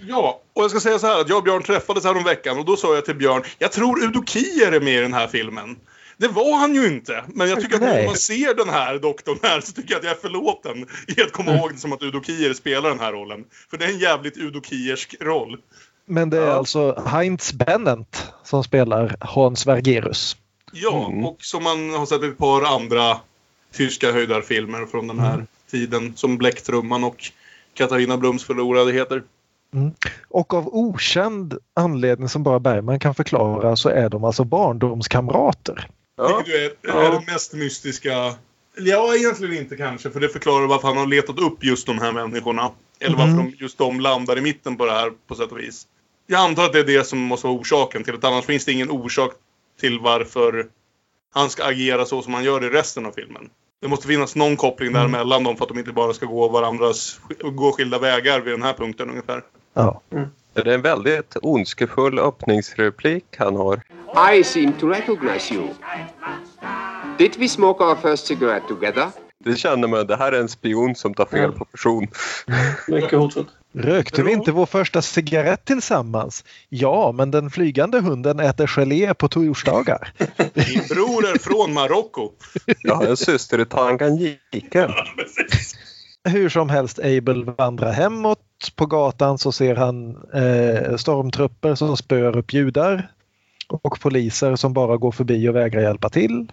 Ja, och jag ska säga så här att jag och Björn träffades här om veckan och då sa jag till Björn, jag tror Udo Kier är med i den här filmen. Det var han ju inte, men jag tycker att Nej. när man ser den här doktorn här så tycker jag att jag är förlåten i att komma ihåg det som att Udo Kier spelar den här rollen. För det är en jävligt Udo Kiersk roll. Men det är Ja. alltså Heinz Bennent som spelar Hans Vergerus. Ja, Mm. och som man har sett i ett par andra tyska höjdarfilmer från den här tiden. Som Bläcktrumman och Katarina Blums förlorade heter. Och av okänd anledning som bara Bergman kan förklara så är de alltså barndomskamrater. Ja, Vilket är, är det mest mystiska. Ja, egentligen inte kanske. För det förklarar varför han har letat upp just de här människorna. Eller varför Mm. de, just de landar i mitten på det här på sätt och vis. Jag antar att det är det som måste vara orsaken till det. Annars finns det ingen orsak till varför han ska agera så som han gör i resten av filmen. Det måste finnas någon koppling Mm. däremellan dem för att de inte bara ska gå varandras gå skilda vägar vid den här punkten ungefär. Ja. det är en väldigt ondskefull öppningsreplik han har. I seem to recognize you. Did we smoke our first cigarette together? Det känner man, det här är en spion som tar fel på person. Mycket hotfullt. Rökte vi inte vår första cigarett tillsammans? Ja, men den flygande hunden äter gelé på torsdagar. Min bror är från Marocko. Jag har en syster i Tanganyika. Hur som helst, Abel vandrar hemåt. På gatan så ser han eh, stormtrupper som spöar upp judar och poliser som bara går förbi och vägrar hjälpa till.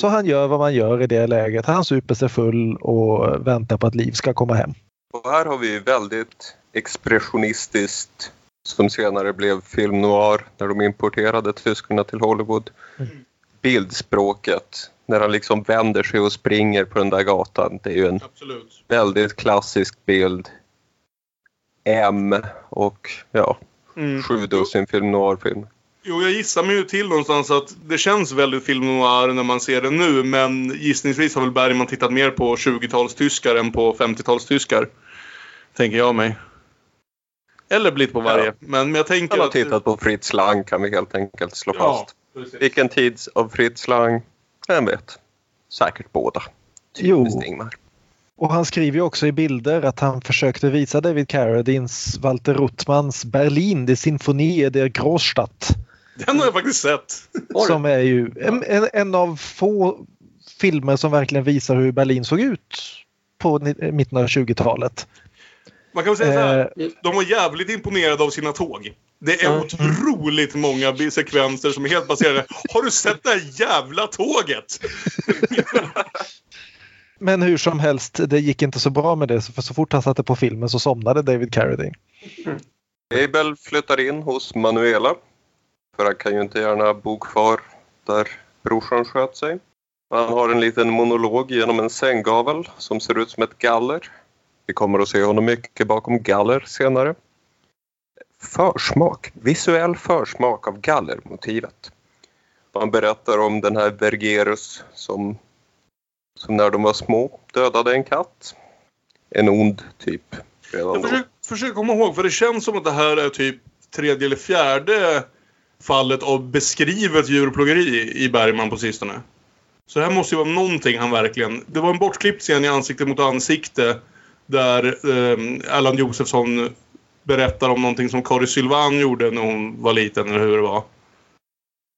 Så han gör vad man gör i det läget. Han super sig full och väntar på att Liv ska komma hem. Och här har vi väldigt expressionistiskt som senare blev film noir när de importerade tyskarna till Hollywood. Bildspråket när han liksom vänder sig och springer på den där gatan. Det är ju en Absolut. väldigt klassisk bild. M och ja, Mm. sju dussin film noir-film. Jo, jag gissar mig ju till någonstans att det känns väldigt film noir när man ser det nu. Men gissningsvis har väl Bergman tittat mer på 20-talstyskar än på 50-talstyskar. Tänker jag mig. Eller lite på varje. Men, men jag tänker Han har att... tittat på Fritz Lang kan vi helt enkelt slå Ja, fast. precis. Vilken tids av Fritz Lang? Vem vet? Säkert båda. Jo. Typiskt Ingmar. Och han skriver ju också i bilder att han försökte visa David Carradines Walter Ruttmans Berlin, det Sinfonie der Großstadt. Den har jag faktiskt sett. Som är ju en, en, en av få filmer som verkligen visar hur Berlin såg ut på ni- mitten av 20-talet. Man kan väl säga så här. Eh, De var jävligt imponerade av sina tåg. Det är otroligt många sekvenser som är helt baserade. Har du sett det här jävla tåget? men hur som helst, det gick inte så bra med det för så fort han satte på filmen så somnade David Carradine. Abel flyttar in hos Manuela. För han kan ju inte gärna bo kvar där brorsan sköt sig. Han har en liten monolog genom en sänggavel som ser ut som ett galler. Vi kommer att se honom mycket bakom galler senare. Försmak, visuell försmak av gallermotivet. Han berättar om den här Vergerus som, som när de var små dödade en katt. En ond typ. Redan Jag försöker, försöker komma ihåg, för det känns som att det här är typ tredje eller fjärde fallet av beskrivet djurplågeri i Bergman på sistone. Så det här måste ju vara någonting han verkligen... Det var en bortklippt scen i Ansikte mot ansikte där eh, Allan Josefsson berättar om någonting som Kari Sylvan gjorde när hon var liten, eller hur det var.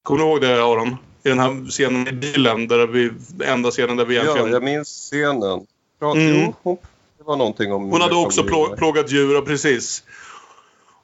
Kommer du ihåg det, Aron? I den här scenen i bilen, där vi, enda scenen där vi Ja, egentligen... jag minns scenen. Ja, Mm. jo, det var någonting om... Hon hade också plå, plågat djur, ja, precis.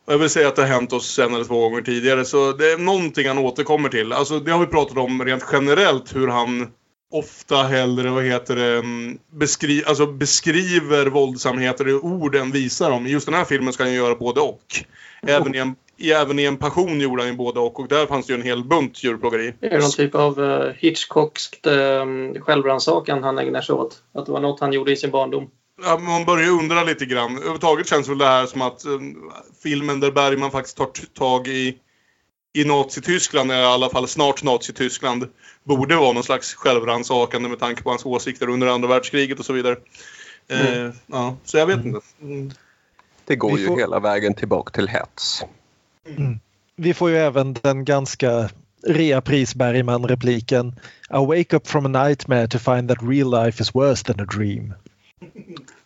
Och jag vill säga att det har hänt oss en eller två gånger tidigare, så det är någonting han återkommer till. Alltså, det har vi pratat om rent generellt, hur han ofta hellre, vad heter det, mm, beskri alltså beskriver våldsamheter i ord än visar dem. I just den här filmen ska han ju göra både och. Även i en, i, även i en passion gjorde han ju både och, och där fanns det ju en hel bunt djurplågeri. Det är någon typ av uh, Hitchcockskt uh, självrannsakan han ägnar sig åt. Att det var något han gjorde i sin barndom. Ja, man börjar undra lite grann. Överhuvudtaget känns väl det här som att eh, filmen där Bergman faktiskt tar tag i, i Nazityskland, eller i alla fall snart Nazityskland, borde vara någon slags självrannsakande med tanke på hans åsikter under andra världskriget och så vidare. Eh, ja, så jag vet inte. Mm. Det går ju får- hela vägen tillbaka till hets. Vi får ju även den ganska reapris Bergman-repliken I wake up from a nightmare to find that real life is worse than a dream.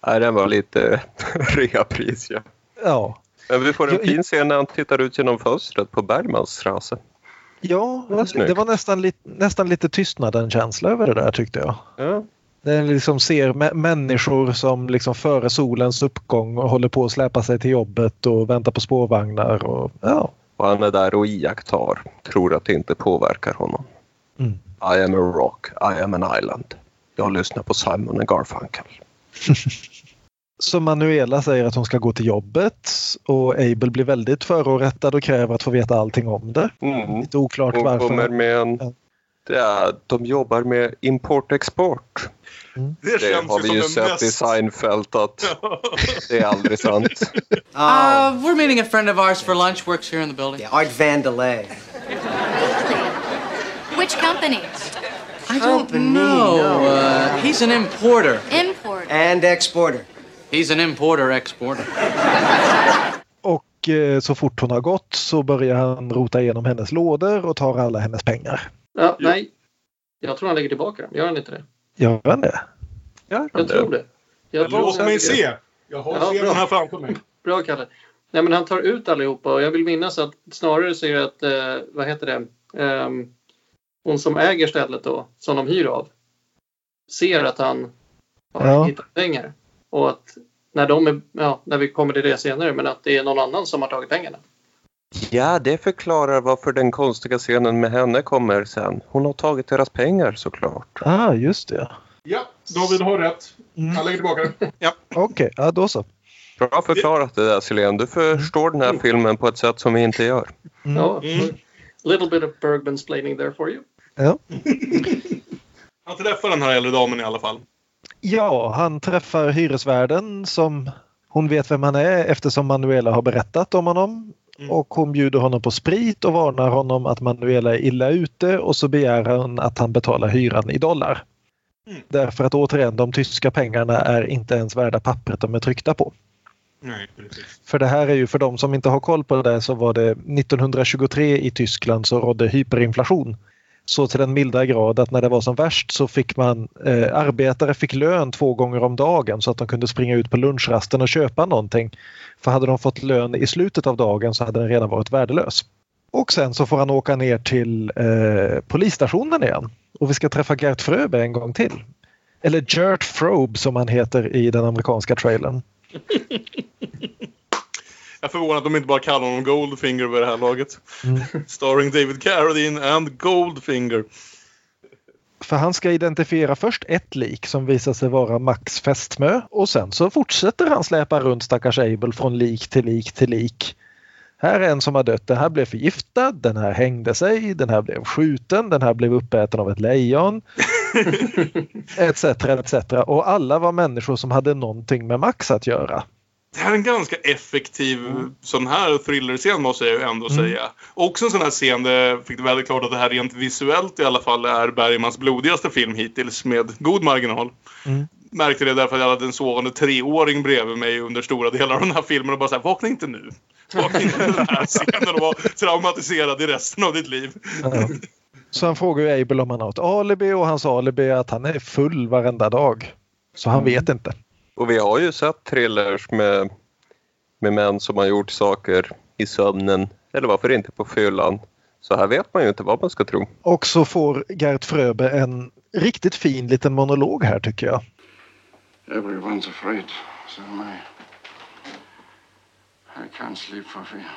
Nej, den var lite reapris, ja. Ja, Men vi får en fin scen när han tittar ut genom fönstret på Bergmans strasse. ja Det var det var nästan, li nästan lite tystnaden-känsla över det där tyckte jag. Ja. Den liksom ser mä- människor som liksom före solens uppgång och håller på att släpa sig till jobbet och väntar på spårvagnar. Och, ja. Och han är där och iakttar. Tror att det inte påverkar honom. Mm. I am a rock, I am an island. Jag lyssnar på Simon and Garfunkel. Så Manuela säger att hon ska gå till jobbet och Abel blir väldigt förorättad och kräver att få veta allting om det. Mm. Lite oklart Hon varför. kommer med en... Ja. Det är, de jobbar med import-export. Det, Det känns har ju vi ju sett mest... i Seinfeld att det är aldrig sant. Uh, we're meeting a friend of ours for lunch. Works here in the building. Yeah, Art Vandelay. Which company? I don't know. Uh, he's an importer. Import. And exporter. He's an importer exporter. Och eh, så fort hon har gått så börjar han rota igenom hennes lådor och tar alla hennes pengar. Ja, nej. Jag tror han lägger tillbaka dem. Gör han inte det? Gör han det? Jag tror det. Jag tror Låt han- mig se. Jag har Ja, bra. här framför mig. Bra Kalle. Nej men han tar ut allihopa och jag vill minnas att snarare så är det att, eh, vad heter det, Ehm, hon som äger stället då, som de hyr av, ser att han har Ja. hittat pengar. Och att när de är, ja, när vi kommer till det senare, men att det är någon annan som har tagit pengarna. Ja, det förklarar varför den konstiga scenen med henne kommer sen. Hon har tagit deras pengar såklart. Ah, just det. Ja, David har rätt. Mm. Han lägger tillbaka den. Ja. Okej, ja, då så. Bra förklarat det där Silén. Du förstår den här filmen på ett sätt som vi inte gör. Mm. Ja, Mm. little bit of Bergman's planning there for you. Ja. Han träffar den här äldre damen i alla fall. Ja, han träffar hyresvärden som hon vet vem han är eftersom Manuela har berättat om honom. Mm. Och hon bjuder honom på sprit och varnar honom att Manuela är illa ute och så begär hon att han betalar hyran i dollar. Mm. Därför att återigen, de tyska pengarna är inte ens värda pappret de är tryckta på. Nej. För det här är ju för de som inte har koll på det så var det 1923 i Tyskland så rådde hyperinflation. Så till den milda grad att när det var som värst så fick man eh, arbetare fick lön två gånger om dagen så att de kunde springa ut på lunchrasten och köpa någonting. För hade de fått lön i slutet av dagen så hade den redan varit värdelös. Och sen så får han åka ner till eh, polisstationen igen. Och vi ska träffa Gert Fröbe en gång till. Eller Gert Frobe som han heter i den amerikanska trailern. Jag är förvånad att de inte bara kallar honom Goldfinger vid det här laget. Mm. Starring David Carradine and Goldfinger. För han ska identifiera först ett lik som visar sig vara Max fästmö och sen så fortsätter han släpa runt stackars Abel från lik till lik till lik. Här är en som har dött, den här blev förgiftad, den här hängde sig, den här blev skjuten, den här blev uppäten av ett lejon. etc, etc. Och alla var människor som hade någonting med Max att göra. Det här är en ganska effektiv sån här thrillerscen måste jag ju ändå Mm. säga. Också en sån här scen där fick det väldigt klart att det här rent visuellt i alla fall är Bergmans blodigaste film hittills med god marginal. Mm. Märkte det därför att jag hade en sovande treåring bredvid mig under stora delar av den här filmen och bara såhär, vakna inte nu. Vakna inte den här scenen och var traumatiserad i resten av ditt liv. Ja. Så han frågar ju Abel om han har ett alibi och hans alibi är att han är full varenda dag. Så han vet inte. Och vi har ju sett thrillers med, med män som har gjort saker i sömnen eller varför inte på fyllan. Så här vet man ju inte vad man ska tro. Och så får Gert Fröbe en riktigt fin liten monolog här tycker jag. Everyone's afraid, so am I. I can't sleep for fear.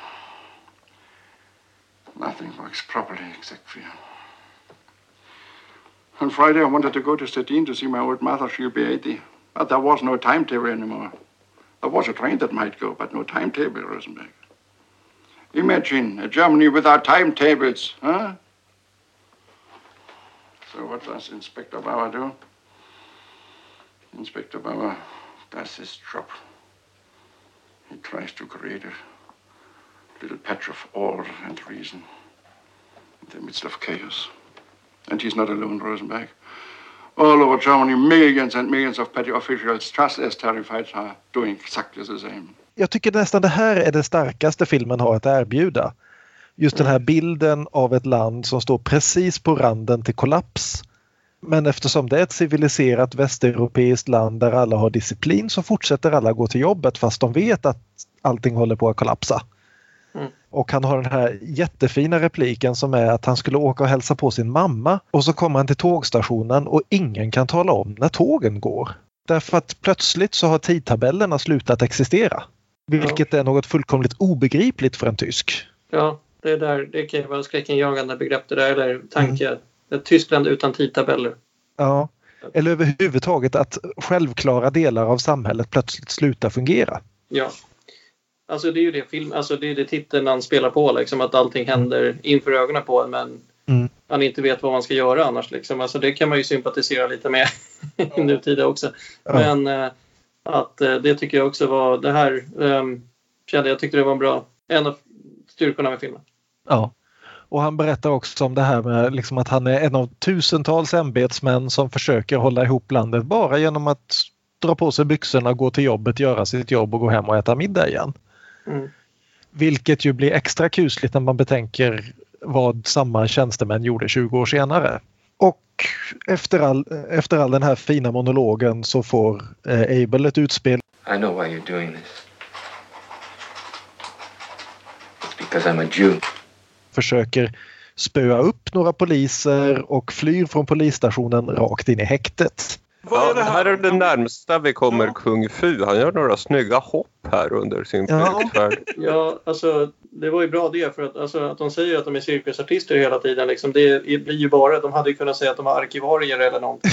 Nothing works properly except fear. On Friday, I wanted to go to Stettin to see my old mother. She'll be 80. But there was no timetable anymore. There was a train that might go, but no timetable, Rosenberg. Imagine a Germany without timetables, huh? So what does Inspector Bauer do? Inspector Bauer does his job. He tries to create a little patch of order and reason in the midst of chaos. And he's not alone, Rosenberg. All over Germany, millions and millions of petty officials, just as terrified, are doing exactly the same. Jag tycker nästan det här är det starkaste filmen har att erbjuda. Just den här bilden av ett land som står precis på randen till kollaps. Men eftersom det är ett civiliserat västeuropeiskt land där alla har disciplin så fortsätter alla gå till jobbet fast de vet att allting håller på att kollapsa. Mm. Och han har den här jättefina repliken som är att han skulle åka och hälsa på sin mamma och så kommer han till tågstationen och ingen kan tala om när tågen går. Därför att plötsligt så har tidtabellerna slutat existera. Vilket är något fullkomligt obegripligt för en tysk. Ja, det, är där, det kan ju vara skräckinjagande begrepp det där, eller tanke. Ett Tyskland utan tidtabeller. Ja. Eller överhuvudtaget att självklara delar av samhället plötsligt slutar fungera. Ja. Alltså det är ju det film, alltså det är det titeln han spelar på liksom att allting händer inför ögonen på en men Mm. han inte vet vad man ska göra annars liksom. Alltså det kan man ju sympatisera lite med i nutida också. Ja. Men eh, att eh, det tycker jag också var det här um, kände jag tyckte det var en bra en av styrkorna med filmen. Ja. Och han berättar också om det här med liksom att han är en av tusentals ämbetsmän som försöker hålla ihop landet bara genom att dra på sig byxorna, gå till jobbet, göra sitt jobb och gå hem och äta middag igen. Mm. Vilket ju blir extra kusligt när man betänker vad samma tjänstemän gjorde 20 år senare. Och efter all, efter all den här fina monologen så får eh, Abel ett utspel. I know why you're doing this. It's because I'm a Jew. Försöker spöa upp några poliser och flyr från polisstationen rakt in i häktet. Vad är Ja, det här här? är det närmsta vi kommer Kung Fu. Han gör några snygga hopp här under sin Ja. flygfärd. Ja, alltså det var ju bra det för att, alltså, att de säger att de är cirkusartister hela tiden. Liksom, det blir ju bara, de hade ju kunnat säga att de var arkivarier eller någonting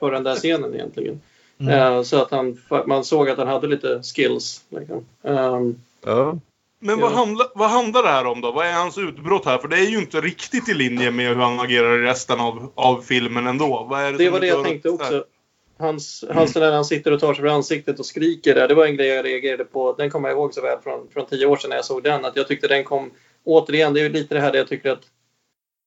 för den där scenen egentligen. Mm. Eh, så att han, man såg att han hade lite skills. Liksom. Ehm, Ja. Men vad, Ja. handla, vad handlar det här om då? Vad är hans utbrott här? För det är ju inte riktigt i linje med hur han agerar i resten av, av filmen ändå. Vad är det, det var det jag tänkte också. Hans, hans när han sitter och tar sig för ansiktet och skriker där. Det var en grej jag reagerade på. Den kommer jag ihåg så väl från, från tio år sedan när jag såg den. Att jag tyckte den kom... Återigen, det är ju lite det här där jag tycker att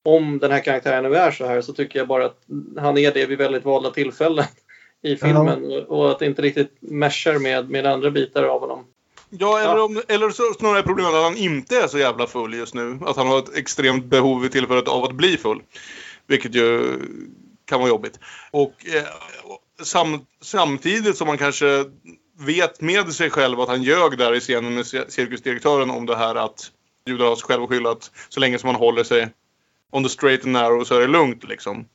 om den här karaktären nu är så här så tycker jag bara att han är det vid väldigt valda tillfällen i filmen och, och att det inte riktigt meshar med, med andra bitar av honom. Ja, eller, om, eller så snarare problemet att han inte är så jävla full just nu. Att han har ett extremt behov vid tillfället av att bli full. Vilket ju kan vara jobbigt. Och eh, sam, samtidigt som man kanske vet med sig själv att han ljög där i scenen med cirkusdirektören om det här att Judas har sig själv att skylla att så länge som han håller sig on the straight and narrow så är det lugnt liksom.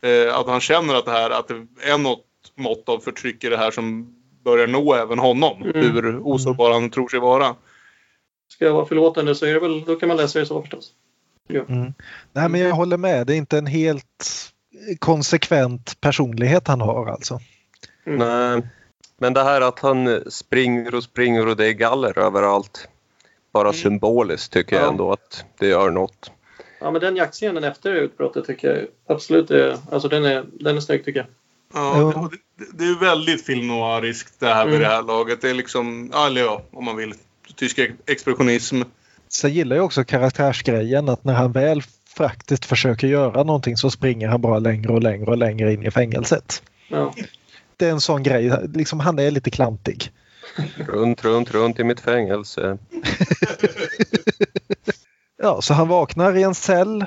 Eh, att han känner att det här att det är något mått av förtryck i det här som börjar nå även honom. Mm. Hur osårbar han tror sig vara. Ska jag vara förlåtande så är det väl, då kan man läsa det så förstås. Ja. Mm. Nej, men jag håller med. Det är inte en helt konsekvent personlighet han har alltså. Mm. Nej, men det här att han springer och springer och det är galler överallt. Bara symboliskt tycker jag Ja. ändå att det gör något. Ja, men den jaktscenen efter utbrottet tycker jag absolut är, alltså den är, den är snygg tycker jag. Ja, det, det är väldigt film noiriskt det här vid Mm. det här laget. Det är liksom, eller ja, om man vill, tysk ex- expressionism. Sen gillar jag också karaktärsgrejen att när han väl faktiskt försöker göra någonting så springer han bara längre och längre och längre in i fängelset. Ja. Det är en sån grej, liksom han är lite klantig. Runt, runt, runt i mitt fängelse. Ja, så han vaknar i en cell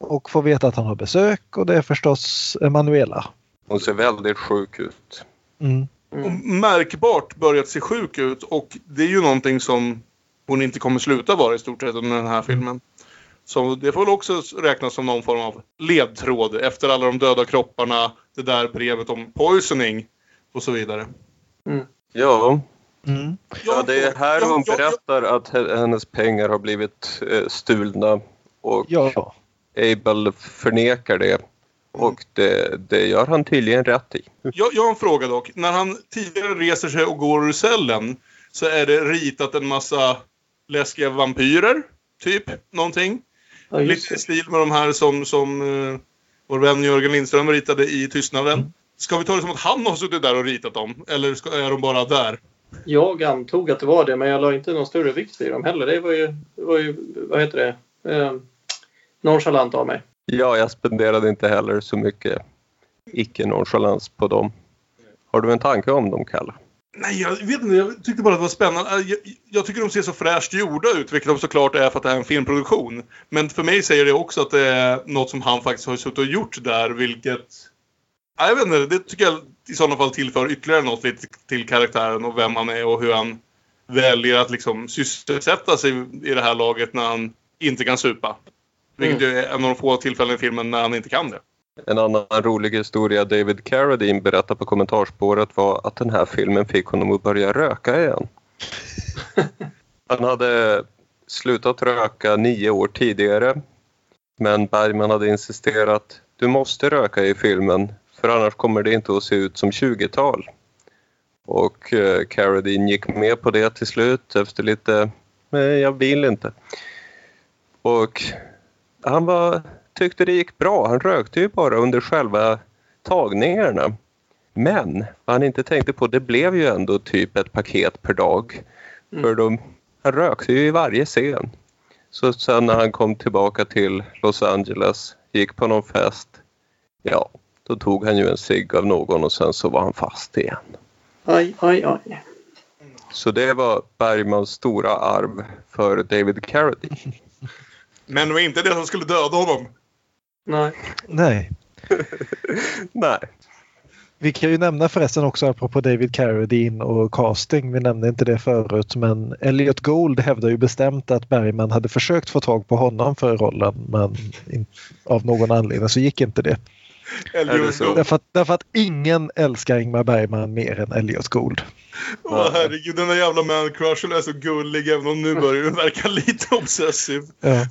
och får veta att han har besök och det är förstås Emanuela. Hon ser väldigt sjuk ut. Mm. Och märkbart börjat se sjuk ut och det är ju någonting som hon inte kommer sluta vara i stort sett under den här filmen. Så det får väl också räknas som någon form av ledtråd efter alla de döda kropparna, det där brevet om poisoning och så vidare. Ja, Mm. ja det är här Ja, hon ja, ja. berättar att he- hennes pengar har blivit eh, stulna och Ja, Abel förnekar det. Och det, det gör han tydligen rätt i. Jag, jag har en fråga dock. När han tidigare reser sig och går ur cellen så är det ritat en massa läskiga vampyrer, typ. Någonting. Ja, Lite i stil med de här som, som uh, vår vän Jörgen Lindström ritade i Tystnaden. Ska vi ta det som att han har suttit där och ritat dem? Eller ska, är de bara där? Jag antog att det var det, men jag la inte någon större vikt vid dem heller. Det var ju, det var ju vad heter det, eh, nonchalant av mig. Ja, jag spenderade inte heller så mycket icke-nonchalans på dem. Har du en tanke om dem, Kalle? Nej, jag vet inte. Jag tyckte bara att det var spännande. Äh, jag, jag tycker de ser så fräscht gjorda ut, vilket de såklart är för att det här är en filmproduktion. Men för mig säger det också att det är något som han faktiskt har suttit och gjort där, vilket... Nej, Jag vet inte, det tycker jag i sådana fall tillför ytterligare något lite till karaktären och vem han är och hur han väljer att liksom sysselsätta sig i det här laget när han inte kan supa. Vilket ju är en av de få tillfällen i filmen när han inte kan det. En annan rolig historia David Carradine berättade på kommentarsspåret var att den här filmen fick honom att börja röka igen. Han hade slutat röka nio år tidigare. Men Bergman hade insisterat du måste röka i filmen för annars kommer det inte att se ut som 20-tal. Och eh, Carradine gick med på det till slut efter lite nej jag vill inte. Och han var, tyckte det gick bra. Han rökte ju bara under själva tagningarna. Men vad han inte tänkte på, det blev ju ändå typ ett paket per dag. För de, han rökte ju i varje scen. Så sen när han kom tillbaka till Los Angeles, gick på någon fest, ja, då tog han ju en cigg av någon och sen så var han fast igen. Aj, aj, aj. Så det var Bergmans stora arv för David Carradine. Men det var inte det som skulle döda honom. Nej. nej. Nej. Vi kan ju nämna förresten också apropå David Carradine och casting, vi nämnde inte det förut, men Elliot Gould hävdar ju bestämt att Bergman hade försökt få tag på honom för rollen men in, av någon anledning så gick inte det. Det så? Därför att, därför att ingen älskar Ingmar Bergman mer än Elliot Gould. Åh herregud, den där jävla man-crushen är så gullig även om nu börjar den verka lite obsessiv. Ja.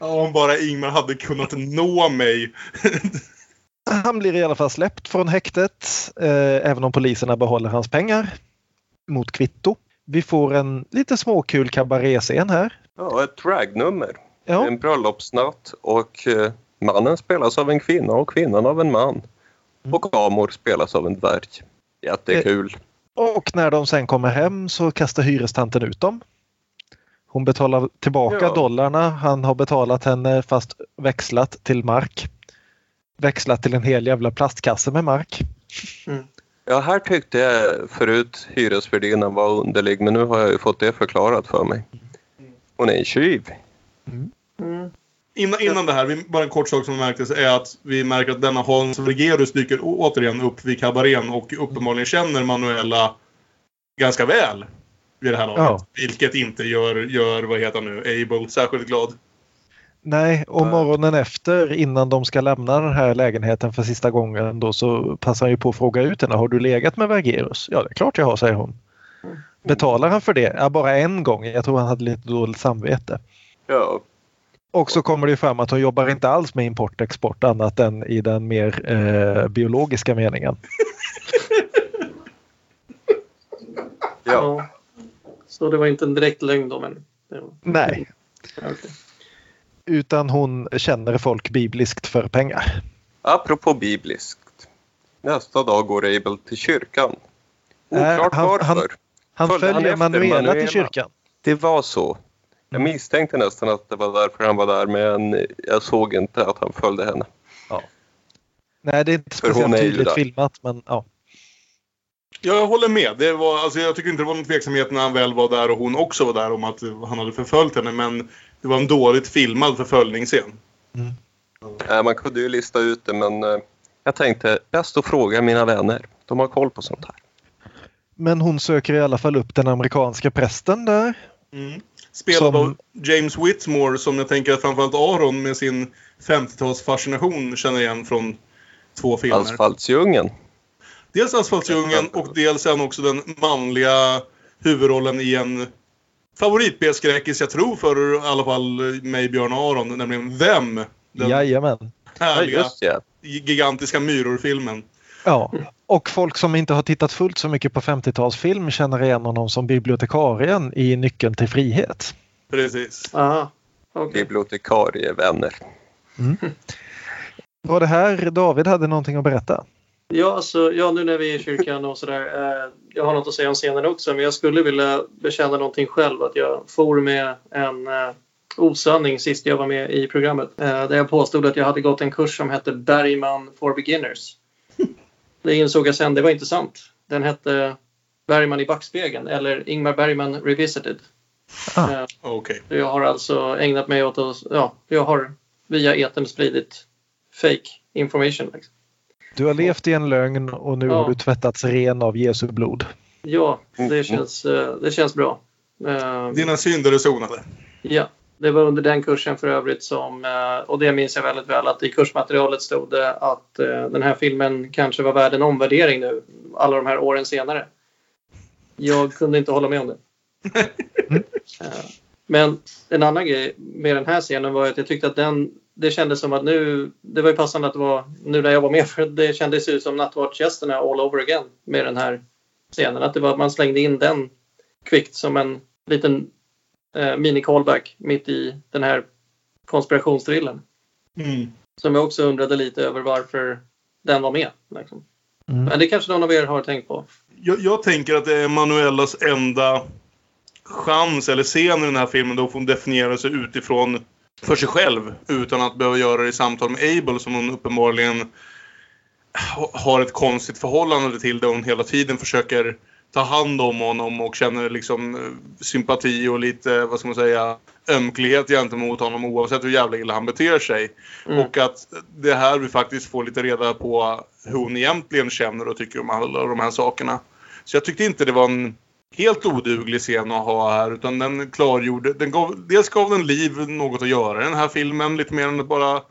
Ja, om bara Ingmar hade kunnat nå mig. Han blir i alla fall släppt från häktet eh, även om poliserna behåller hans pengar mot kvitto. Vi får en lite småkul kabaréscen här. Ja, ett dragnummer. Ja. En bröllopsnatt och eh, mannen spelas av en kvinna och kvinnan av en man. Och Amor spelas av en dvärg. Jättekul. Och när de sen kommer hem så kastar hyrestanten ut dem. Hon betalar tillbaka Ja. dollarna han har betalat henne fast växlat till mark. Växlat till en hel jävla plastkasse med mark. Ja, här tyckte jag förut hyresvärdinnan var underlig men nu har jag ju fått det förklarat för mig. Hon är en tjuv. Mm. Innan, innan det här, vi, bara en kort sak som märktes är att vi märker att denna Hans Regerus dyker återigen upp vid kabarén och uppenbarligen känner Manuela ganska väl vid det här laget. Ja. Vilket inte gör, gör, vad heter han nu, Abel särskilt glad. Nej, och morgonen efter innan de ska lämna den här lägenheten för sista gången då så passar han ju på att fråga ut henne. Har du legat med Vergerus? Ja, det är klart jag har, säger hon. Betalar han för det? Ja, bara en gång. Jag tror han hade lite dåligt samvete. Ja, Och så kommer det ju fram att hon jobbar inte alls med import och export annat än i den mer eh, biologiska meningen. ja. Så det var inte en direkt lögn då, men... Det var... Nej, Okej. utan hon känner folk bibliskt för pengar. Apropå bibliskt. Nästa dag går Abel till kyrkan. Nej, Oklart han- varför. han- Han han följer Manuela, Manuela? till kyrkan. Det var så. Jag misstänkte nästan att det var därför han var där men jag såg inte att han följde henne. Nej, det är inte speciellt är tydligt där. filmat men ja. Ja, jag håller med. Det var, alltså, jag tycker inte det var någon tveksamhet när han väl var där och hon också var där om att han hade förföljt henne. Men det var en dåligt filmad förföljningsscen. Äh, man kunde ju lista ut det men eh, jag tänkte bäst att fråga mina vänner. De har koll på sånt här. Men hon söker i alla fall upp den amerikanska prästen där. Spelad Som- av James Whitmore som jag tänker att framförallt Aron med sin 50-talsfascination känner igen från två filmer. Asfaltsdjungeln. Dels Asfaltsdjungeln och dels han också den manliga huvudrollen i en favorit B-skräckis, jag tror för i alla fall mig, Björn och Aron, nämligen Them. Den Jajamän. Ja, härliga, just det. gigantiska myror-filmen. Ja, och folk som inte har tittat fullt så mycket på 50-talsfilm känner igen honom som bibliotekarien i Nyckeln till frihet. Precis. Aha. Okej. Bibliotekarievänner. Var det här David hade någonting att berätta? Ja, alltså, ja, nu när vi är i kyrkan och sådär. Eh, jag har något att säga om scenen också, men jag skulle vilja bekänna någonting själv. Att jag for med en eh, osanning sist jag var med i programmet. Eh, där jag påstod att jag hade gått en kurs som hette Bergman for beginners. Det insåg jag sen, det var inte sant. Den hette Bergman i backspegeln eller Ingmar Bergman Revisited. Ah. Eh, Okej. jag har alltså ägnat mig åt att, ja, jag har via etern spridit fake information. Liksom. Du har levt i en lögn och nu Ja. har du tvättats ren av Jesu blod. Ja, Mm, det känns, eh, det känns bra. Eh, Dina synder är sonade. Ja, det var under den kursen för övrigt som, eh, och det minns jag väldigt väl, att i kursmaterialet stod det att eh, den här filmen kanske var värd en omvärdering nu, alla de här åren senare. Jag kunde inte hålla med om det. Eh, Men en annan grej med den här scenen var att jag tyckte att den, det kändes som att nu, det var ju passande att det var nu när jag var med, för det kändes ju som nattvardsgästerna all over again med den här scenen. Att det var man slängde in den kvickt som en liten eh, mini-callback mitt i den här konspirationsdrillen. Mm. Som jag också undrade lite över varför den var med. Liksom. Mm. Men det kanske någon av er har tänkt på. Jag, jag tänker att det är Manuellas enda chans eller scen i den här filmen då hon definierar sig utifrån för sig själv utan att behöva göra det i samtal med Abel som hon uppenbarligen ha- har ett konstigt förhållande till där hon hela tiden försöker ta hand om honom och känner liksom eh, sympati och lite, vad ska man säga, ömklighet gentemot honom oavsett hur jävla illa han beter sig. Mm. Och att det här vi faktiskt får lite reda på hur hon egentligen känner och tycker om alla de här sakerna. Så jag tyckte inte det var en helt oduglig scen att ha här utan den klargjorde, den gav, dels gav den liv något att göra i den här filmen lite mer än att bara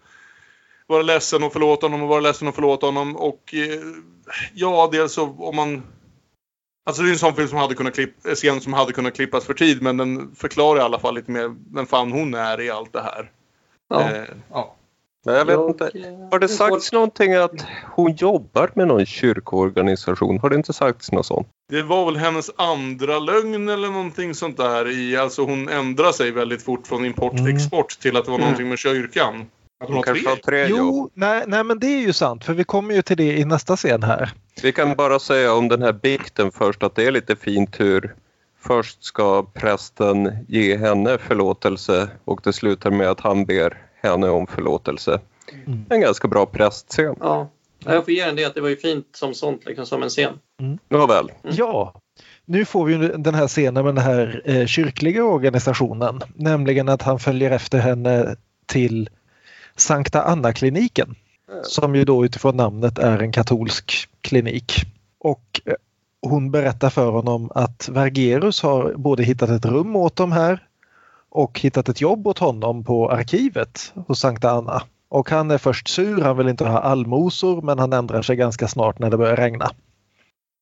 vara ledsen och förlåta honom och vara ledsen och förlåta honom och eh, ja, dels så om man Alltså det är en sån film som hade kunnat klipp, en scen som hade kunnat klippas för tid men den förklarar i alla fall lite mer vem fan hon är i allt det här. Ja. Eh, ja. Men jag vet Jag, inte. eh, Har det sagts någonting att hon jobbar med någon kyrkoorganisation? Har det inte sagts något sånt? Det var väl hennes andra lögn eller någonting sånt där i, alltså hon ändrade sig väldigt fort från import till Mm. export till att det var Mm. någonting med kyrkan. Att hon Hon har kanske tre. har tre jobb. Jo, nej, nej men det är ju sant för vi kommer ju till det i nästa scen här. Vi kan bara säga om den här bikten först att det är lite fint hur först ska prästen ge henne förlåtelse och det slutar med att han ber henne om förlåtelse. Mm. En ganska bra prästscen. Ja, Jag får ge den det att det var ju fint som sånt, liksom som en scen. Nåväl. Ja, nu får vi ju den här scenen med den här eh, kyrkliga organisationen. Nämligen att han följer efter henne till Sankta Anna-kliniken. Som ju då utifrån namnet är en katolsk klinik. Och eh, hon berättar för honom att Vergerus har både hittat ett rum åt dem här och hittat ett jobb åt honom på arkivet hos Sankta Anna. Och han är först sur, han vill inte ha allmosor men han ändrar sig ganska snart när det börjar regna.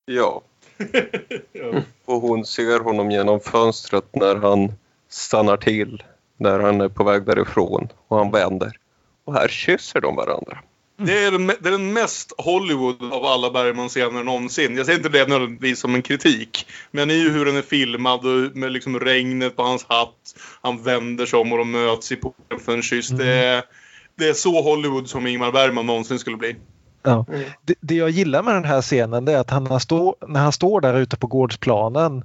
Ja. Och hon ser honom genom fönstret när han stannar till. När han är på väg därifrån. Och han vänder. Och här kysser de varandra. Det är, den, det är den mest Hollywood av alla Bergman-scener någonsin. Jag säger inte det nödvändigtvis som en kritik. Men i hur den är filmad och med liksom regnet på hans hatt. Han vänder sig om och de möts i porten för en kyss. Det, är, det är så Hollywood som Ingmar Bergman någonsin skulle bli. Ja. Det, det jag gillar med den här scenen är att han har stå, när han står där ute på gårdsplanen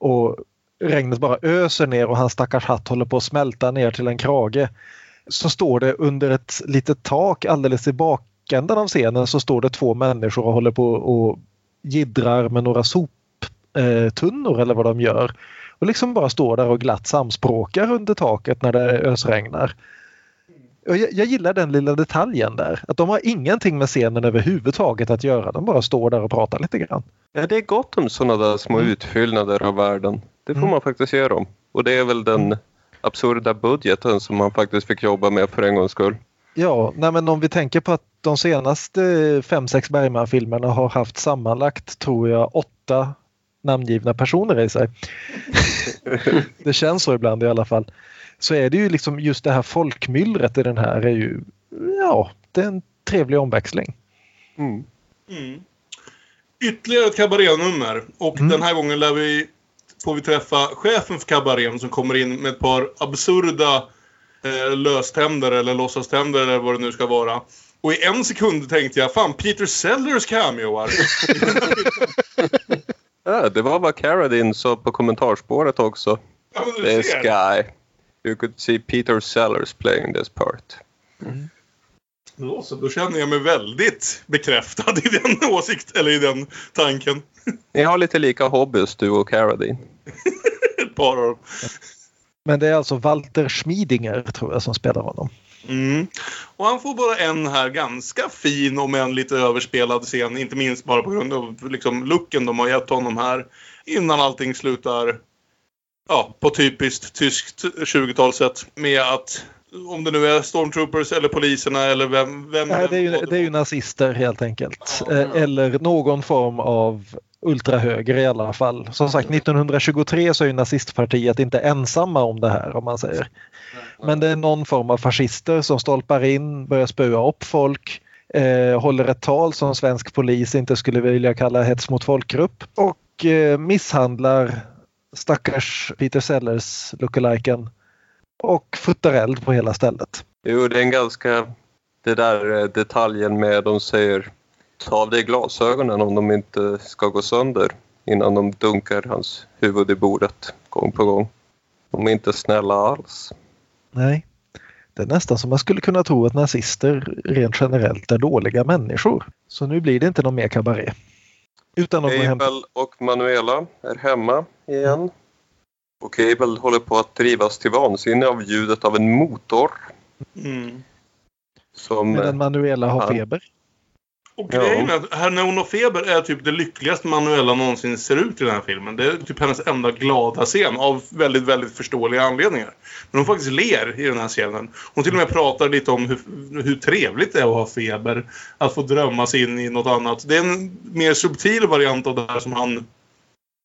och regnet bara öser ner och hans stackars hatt håller på att smälta ner till en krage. Så står det under ett litet tak alldeles i bakänden av scenen så står det två människor och håller på och jiddrar med några soptunnor eller vad de gör. Och liksom bara står där och glatt samspråkar under taket när det ösregnar. Och jag, jag gillar den lilla detaljen där. Att de har ingenting med scenen överhuvudtaget att göra. De bara står där och pratar lite grann. Ja, det är gott om sådana där små utfyllnader av världen. Det får Mm. man faktiskt ge dem. Och det är väl den absurda budgeten som man faktiskt fick jobba med för en gångs skull. Ja, nej men om vi tänker på att de senaste fem sex Bergman-filmerna har haft sammanlagt, tror jag, åtta namngivna personer i sig. det känns så ibland i alla fall. Så är det ju liksom just det här folkmyllret i den här är ju, ja, det är en trevlig omväxling. Mm. Mm. Ytterligare ett kabarénummer. Och den här gången lär vi, får vi träffa chefen för kabarén som kommer in med ett par absurda eh, löständer eller låtsaständer eller vad det nu ska vara. Och i en sekund tänkte jag, fan Peter Sellers cameoar. Ja, det var vad Carradine sa på kommentarspåret också. Ja, This ser. guy. You could see Peter Sellers playing this part. Då, så, då känner jag mig väldigt bekräftad i den åsikt, eller i den tanken. Ni har lite lika hobbys du och Carradine. Ett par av dem. Men det är alltså Walter Schmidinger tror jag som spelar honom. Mm. Och han får bara en här ganska fin om en lite överspelad scen. Inte minst bara på grund av liksom, looken de har gett honom här. Innan allting slutar ja, på typiskt tyskt 20-talssätt med att om det nu är stormtroopers eller poliserna eller vem... vem Nej, det, är ju, det är ju nazister helt enkelt. Eh, Eller någon form av ultrahöger i alla fall. Som sagt 1923 så är ju nazistpartiet inte ensamma om det här om man säger. Men det är någon form av fascister som stolpar in, börjar spöa upp folk, eh, håller ett tal som svensk polis inte skulle vilja kalla hets mot folkgrupp och eh, misshandlar stackars Peter Sellers lookaliken och futtar eld på hela stället. Jo, det är en ganska... Det där eh, detaljen med de säger ta av dig glasögonen om de inte ska gå sönder innan de dunkar hans huvud i bordet gång på gång. De är inte snälla alls. Nej. Det är nästan som man skulle kunna tro att nazister rent generellt är dåliga människor. Så nu blir det inte någon mer kabaré. Utan att. Abel och Manuela är hemma igen. Och Abel håller på att drivas till vansinne av ljudet av en motor. Mm. Som, Medan Manuela har han- feber. Och grejen är att har feber är typ det lyckligaste Manuela någonsin ser ut i den här filmen. Det är typ hennes enda glada scen av väldigt, väldigt förståeliga anledningar. Men hon faktiskt ler i den här scenen. Hon till och med pratar lite om hur, hur trevligt det är att ha feber. Att få drömma sig in i något annat. Det är en mer subtil variant av det här som han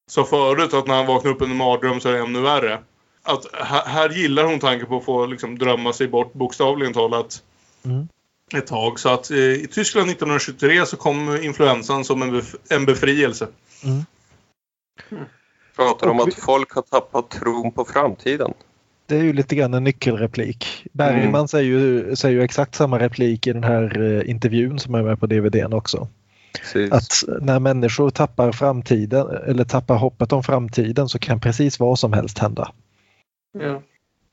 sa förut. Att när han vaknar upp i en mardröm så är det ännu värre. Att här, här gillar hon tanken på att få liksom, drömma sig bort bokstavligen talat Mm. Ett tag. Så att eh, i Tyskland 1923 så kom influensan som en, bef- en befrielse. pratar om att folk har tappat tron på framtiden. Det är ju lite grann en nyckelreplik. Bergman säger, ju, säger ju exakt samma replik i den här eh, intervjun som är med på DVDn också. Precis. Att när människor tappar framtiden eller tappar hoppet om framtiden så kan precis vad som helst hända. Ja.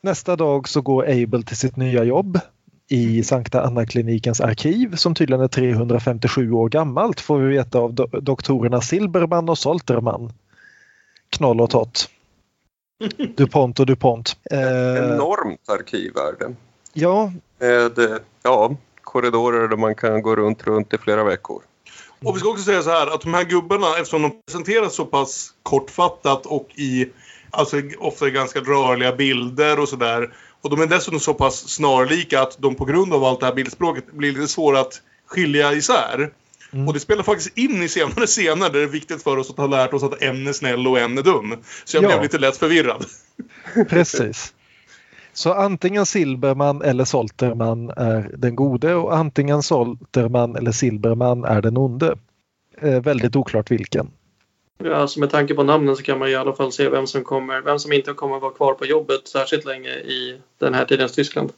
Nästa dag så går Abel till sitt nya jobb i Sankta Anna-klinikens arkiv som tydligen är 357 år gammalt får vi veta av do doktorerna Silberman och Solterman. Knoll och tott. DuPont och DuPont. Eh, Enormt arkiv är det. ja, Med eh, ja, korridorer där man kan gå runt, runt i flera veckor. Och vi ska också säga så här att de här gubbarna, eftersom de presenteras så pass kortfattat och i alltså ofta ganska rörliga bilder och sådär. Och de är dessutom så pass snarlika att de på grund av allt det här bildspråket blir lite svåra att skilja isär. Och det spelar faktiskt in i senare scener där det är viktigt för oss att ha lärt oss att en är snäll och en är dum. Så jag Ja. blev lite lätt förvirrad. precis. Så antingen Silberman eller Solterman är den gode och antingen Solterman eller Silberman är den onde. Eh, väldigt oklart vilken. Ja, alltså med tanke på namnen så kan man i alla fall se vem som kommer, vem som inte kommer vara kvar på jobbet särskilt länge i den här tidens Tyskland.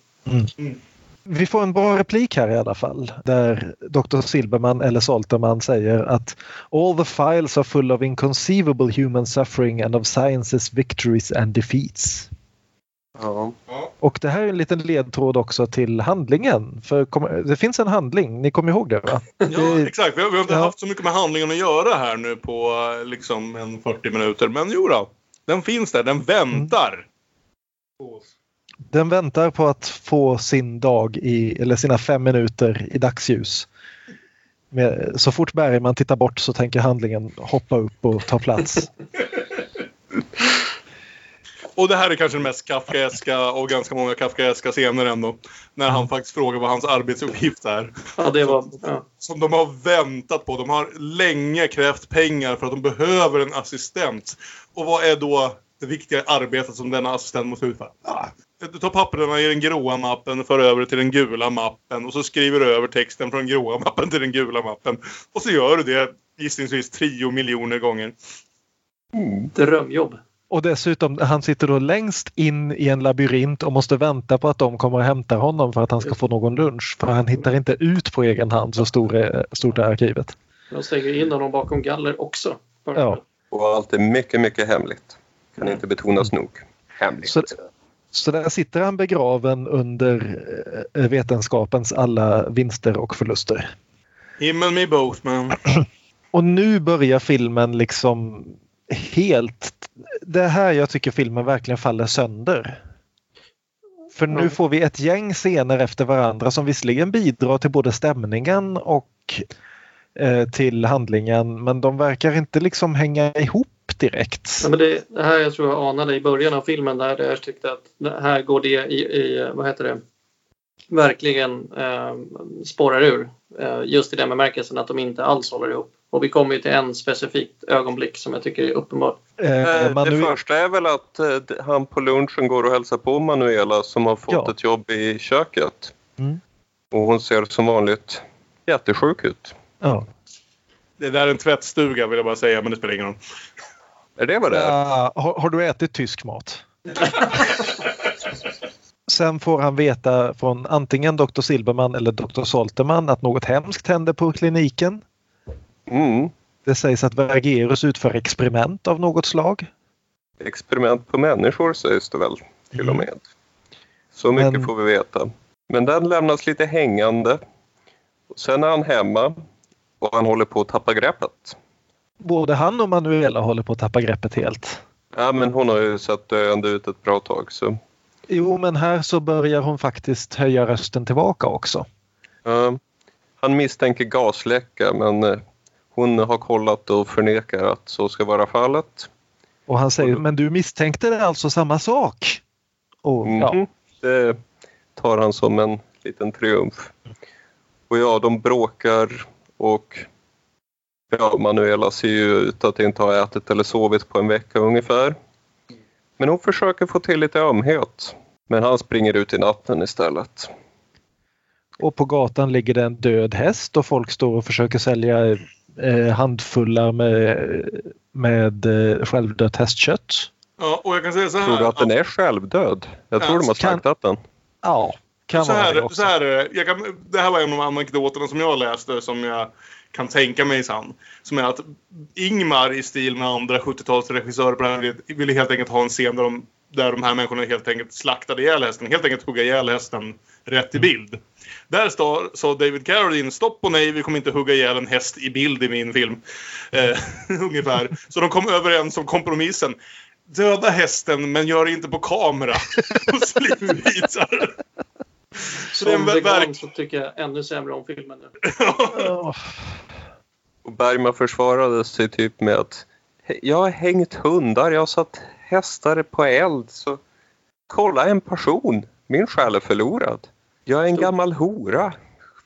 Vi får en bra replik här i alla fall där Dr. Silberman eller Solterman säger att All the files are full of inconceivable human suffering and of science's victories and defeats. Ja. Och det här är en liten ledtråd också till handlingen. För det finns en handling, ni kommer ihåg det va? Ja, exakt. Vi har, vi har inte Ja. haft så mycket med handlingen att göra här nu på eh, liksom en 40 minuter. Men jo då, den finns där. Den väntar. på oss. Den väntar på att få sin dag i, eller sina fem minuter i dagsljus. Med, så fort Bergman tittar bort så tänker handlingen hoppa upp och ta plats. Och det här är kanske den mest kafkaeska och ganska många kafkaeska scener ändå. När han faktiskt frågar vad hans arbetsuppgift är. Ja, det var... Ja. Som de har väntat på. De har länge krävt pengar för att de behöver en assistent. Och vad är då det viktiga arbetet som denna assistent måste utföra? Ah, Du tar papperna i den gråa mappen, för över till den gula mappen och så skriver du över texten från den gråa mappen till den gula mappen. Och så gör du det gissningsvis 10 miljoner gånger. Drömjobb. Och dessutom, han sitter då längst in i en labyrint och måste vänta på att de kommer och hämtar honom för att han ska få någon lunch. För han hittar inte ut på egen hand så stor är, stort är arkivet. De stänger in honom bakom galler också. Ja. Och allt är mycket, mycket hemligt. Kan inte betonas nog. Hemligt. Så, så där sitter han begraven under eh, vetenskapens alla vinster och förluster. Himmel med both man. Och nu börjar filmen liksom helt... Det är här jag tycker filmen verkligen faller sönder. För nu Ja. får vi ett gäng scener efter varandra som visserligen bidrar till både stämningen och eh, till handlingen men de verkar inte liksom hänga ihop direkt. Ja, men det, det här jag tror jag anade i början av filmen där, jag tyckte att här går det i, i vad heter det, verkligen eh, spårar ur. Eh, just i den bemärkelsen att de inte alls håller ihop. Och vi kommer ju till en specifikt ögonblick som jag tycker är uppenbart. Eh, Eh, Manu- Det första är väl att eh, han på lunchen går och hälsar på Manuela som har fått Ja. ett jobb i köket. Mm. Och hon ser som vanligt jättesjuk ut. ja. Det där är en tvättstuga vill jag bara säga, men det spelar ingen roll. Är det vad det är? Ah, har, har du ätit tysk mat? Sen får han veta från antingen Dr. Silberman eller Dr. Solterman att något hemskt händer på kliniken. Mm. Det sägs att Vergerus utför experiment av något slag. Experiment på människor sägs det väl till och Mm. med. Så mycket Men- får vi veta. Men den lämnas lite hängande. Sen är han hemma och han håller på att tappa greppet. Både han och Manuela håller på att tappa greppet helt. Ja, men hon har ju sett döende ut ett bra tag så Jo, men här så börjar hon faktiskt höja rösten tillbaka också. Ja, han misstänker gasläcka men eh, hon har kollat och förnekar att så ska vara fallet. Och han säger, men du misstänkte alltså samma sak? Och, ja. Mhm. Det tar han som en liten triumf. Och ja, de bråkar och ja, Manuela ser ju ut att inte ha ätit eller sovit på en vecka ungefär. Men hon försöker få till lite ömhet. Men han springer ut i natten istället. Och på gatan ligger det en död häst och folk står och försöker sälja handfullar med, med eh, självdött hästkött. Ja, och jag kan säga så här. Tror du att den är självdöd? Jag tror Ja, de har kan- slaktat den. Ja, kan så vara det här, också. så här. Jag kan, det här var en av de anekdoterna som jag läste som jag kan tänka mig sann. Som är att Ingmar i stil med andra 70-talsregissörer på den här tiden ville helt enkelt ha en scen där de där de här människorna helt enkelt slaktade ihjäl hästen. Helt enkelt hugga ihjäl hästen rätt i bild. Där står, sa David Carradine stopp och nej, vi kommer inte hugga ihjäl en häst i bild i min film. Eh, ungefär. Så de kom överens om kompromissen. Döda hästen men gör det inte på kamera. och slipper visar. Så Som vegan så tycker jag ännu sämre om filmen nu. och Bergman försvarade sig typ med att jag har hängt hundar, jag har satt hästar på eld så kolla en person, min själ är förlorad. Jag är en gammal hora,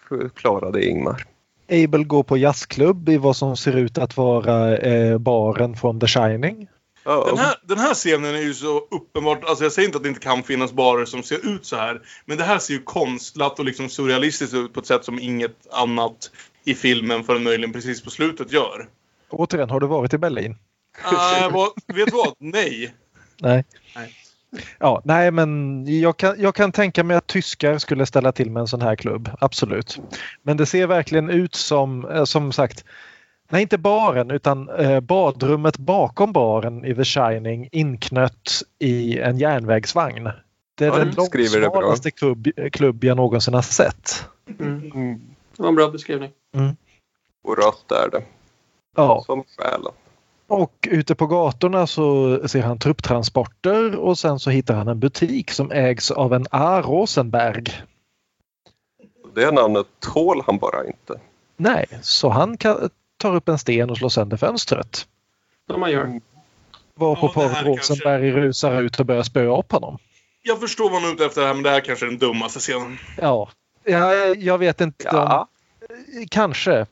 förklarade Ingmar. Abel går på jazzklubb i vad som ser ut att vara eh, baren från The Shining. Oh. Den, här, den här scenen är ju så uppenbart, alltså jag säger inte att det inte kan finnas barer som ser ut så här. Men det här ser ju konstlat och liksom surrealistiskt ut på ett sätt som inget annat i filmen förrän möjligen precis på slutet gör. Återigen, har du varit i Berlin? Uh, vet du vad? Nej. Nej. Nej. Ja, nej men jag kan, jag kan tänka mig att tyskar skulle ställa till med en sån här klubb, absolut. Men det ser verkligen ut som, eh, som sagt, nej inte baren utan eh, badrummet bakom baren i The Shining inknött i en järnvägsvagn. Det är ja, den långsmalaste klubb, klubb jag någonsin har sett. Mm. Mm. Det var en bra beskrivning. Mm. Och rött är det. Ja. Som själen. Och ute på gatorna så ser han trupptransporter och sen så hittar han en butik som ägs av en A. Rosenberg. Det namnet tål han bara inte. Nej, så han tar upp en sten och slår sönder fönstret. Som man gör. Varpå ja, Pavel Rosenberg kanske... rusar ut och börjar spöa upp honom. Jag förstår vad han är ute efter här, men det här kanske är den dummaste scenen. Ja, jag, jag vet inte. Ja. Om... Kanske.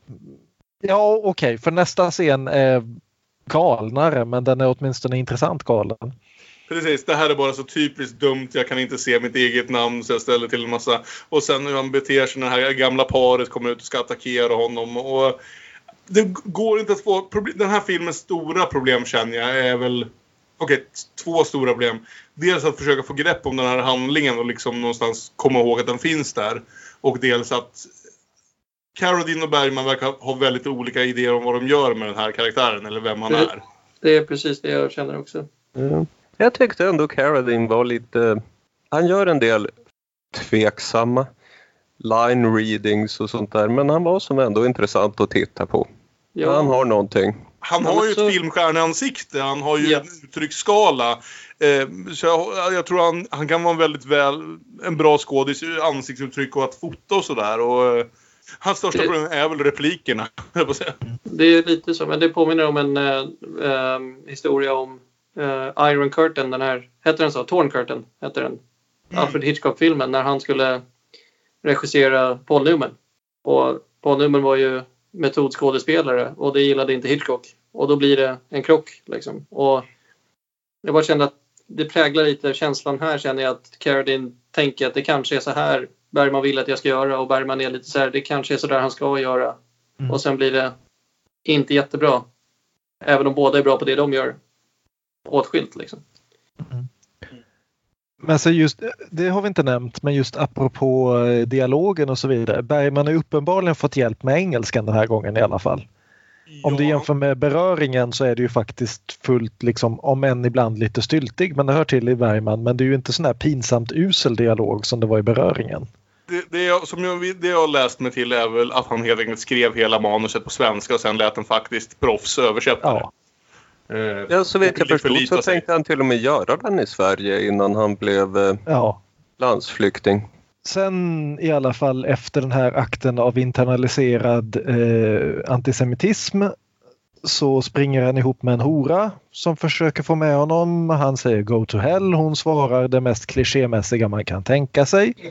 Ja, okej, okay, för nästa scen är galnare men den är åtminstone intressant galen. Precis, det här är bara så typiskt dumt. Jag kan inte se mitt eget namn så jag ställer till en massa. Och sen hur han beter sig när det här gamla paret kommer ut och ska attackera honom. Och det går inte att få... Den här filmens stora problem känner jag är väl... Okej, okay, två stora problem. Dels att försöka få grepp om den här handlingen och liksom någonstans komma ihåg att den finns där. Och dels att Caroline och Bergman verkar ha väldigt olika idéer om vad de gör med den här karaktären eller vem han är. Det är precis det jag känner också. Mm. Jag tyckte ändå Caroline var lite... Han gör en del tveksamma line readings och sånt där men han var som ändå intressant att titta på. Ja. Han har någonting. Han har ju ett filmstjärneansikte, han har ju yes. en uttrycksskala. Eh, så jag, jag, tror han, han kan vara väldigt väl, en bra skådis, ansiktsuttryck och att fota och sådär. Och, Hans största det, problem är väl replikerna. Det är lite så, men det påminner om en äh, historia om äh, Iron Curtain, den här, heter den så? Torn Curtain, heter den. Mm. Alfred Hitchcock-filmen, när han skulle regissera Paul Newman. Och Paul Newman var ju metodskådespelare och det gillade inte Hitchcock. Och då blir det en krock liksom. Och jag bara kände att det präglar lite känslan här känner jag att Carradine tänker att det kanske är så här Bergman vill att jag ska göra och Bergman är lite så här, det kanske är så där han ska göra. Mm. Och sen blir det inte jättebra. Även om båda är bra på det de gör. Åtskilt liksom. Mm. Men så just, det har vi inte nämnt, men just apropå eh, dialogen och så vidare. Bergman har uppenbarligen fått hjälp med engelskan den här gången i alla fall. Ja. Om du jämför med beröringen så är det ju faktiskt fullt, liksom, om än ibland lite styltig, men det hör till i Bergman. Men det är ju inte sån här pinsamt usel dialog som det var i beröringen det, det, jag, som jag, det jag har läst mig till är väl att han helt enkelt skrev hela manuset på svenska och sen lät en faktiskt proffs översätta ja. det. Ja, så vet jag förstod så sig. tänkte han till och med göra den i Sverige innan han blev eh, ja. landsflykting. Sen i alla fall efter den här akten av internaliserad eh, antisemitism så springer han ihop med en hora som försöker få med honom. Han säger Go to hell. Hon svarar det mest klichémässiga man kan tänka sig.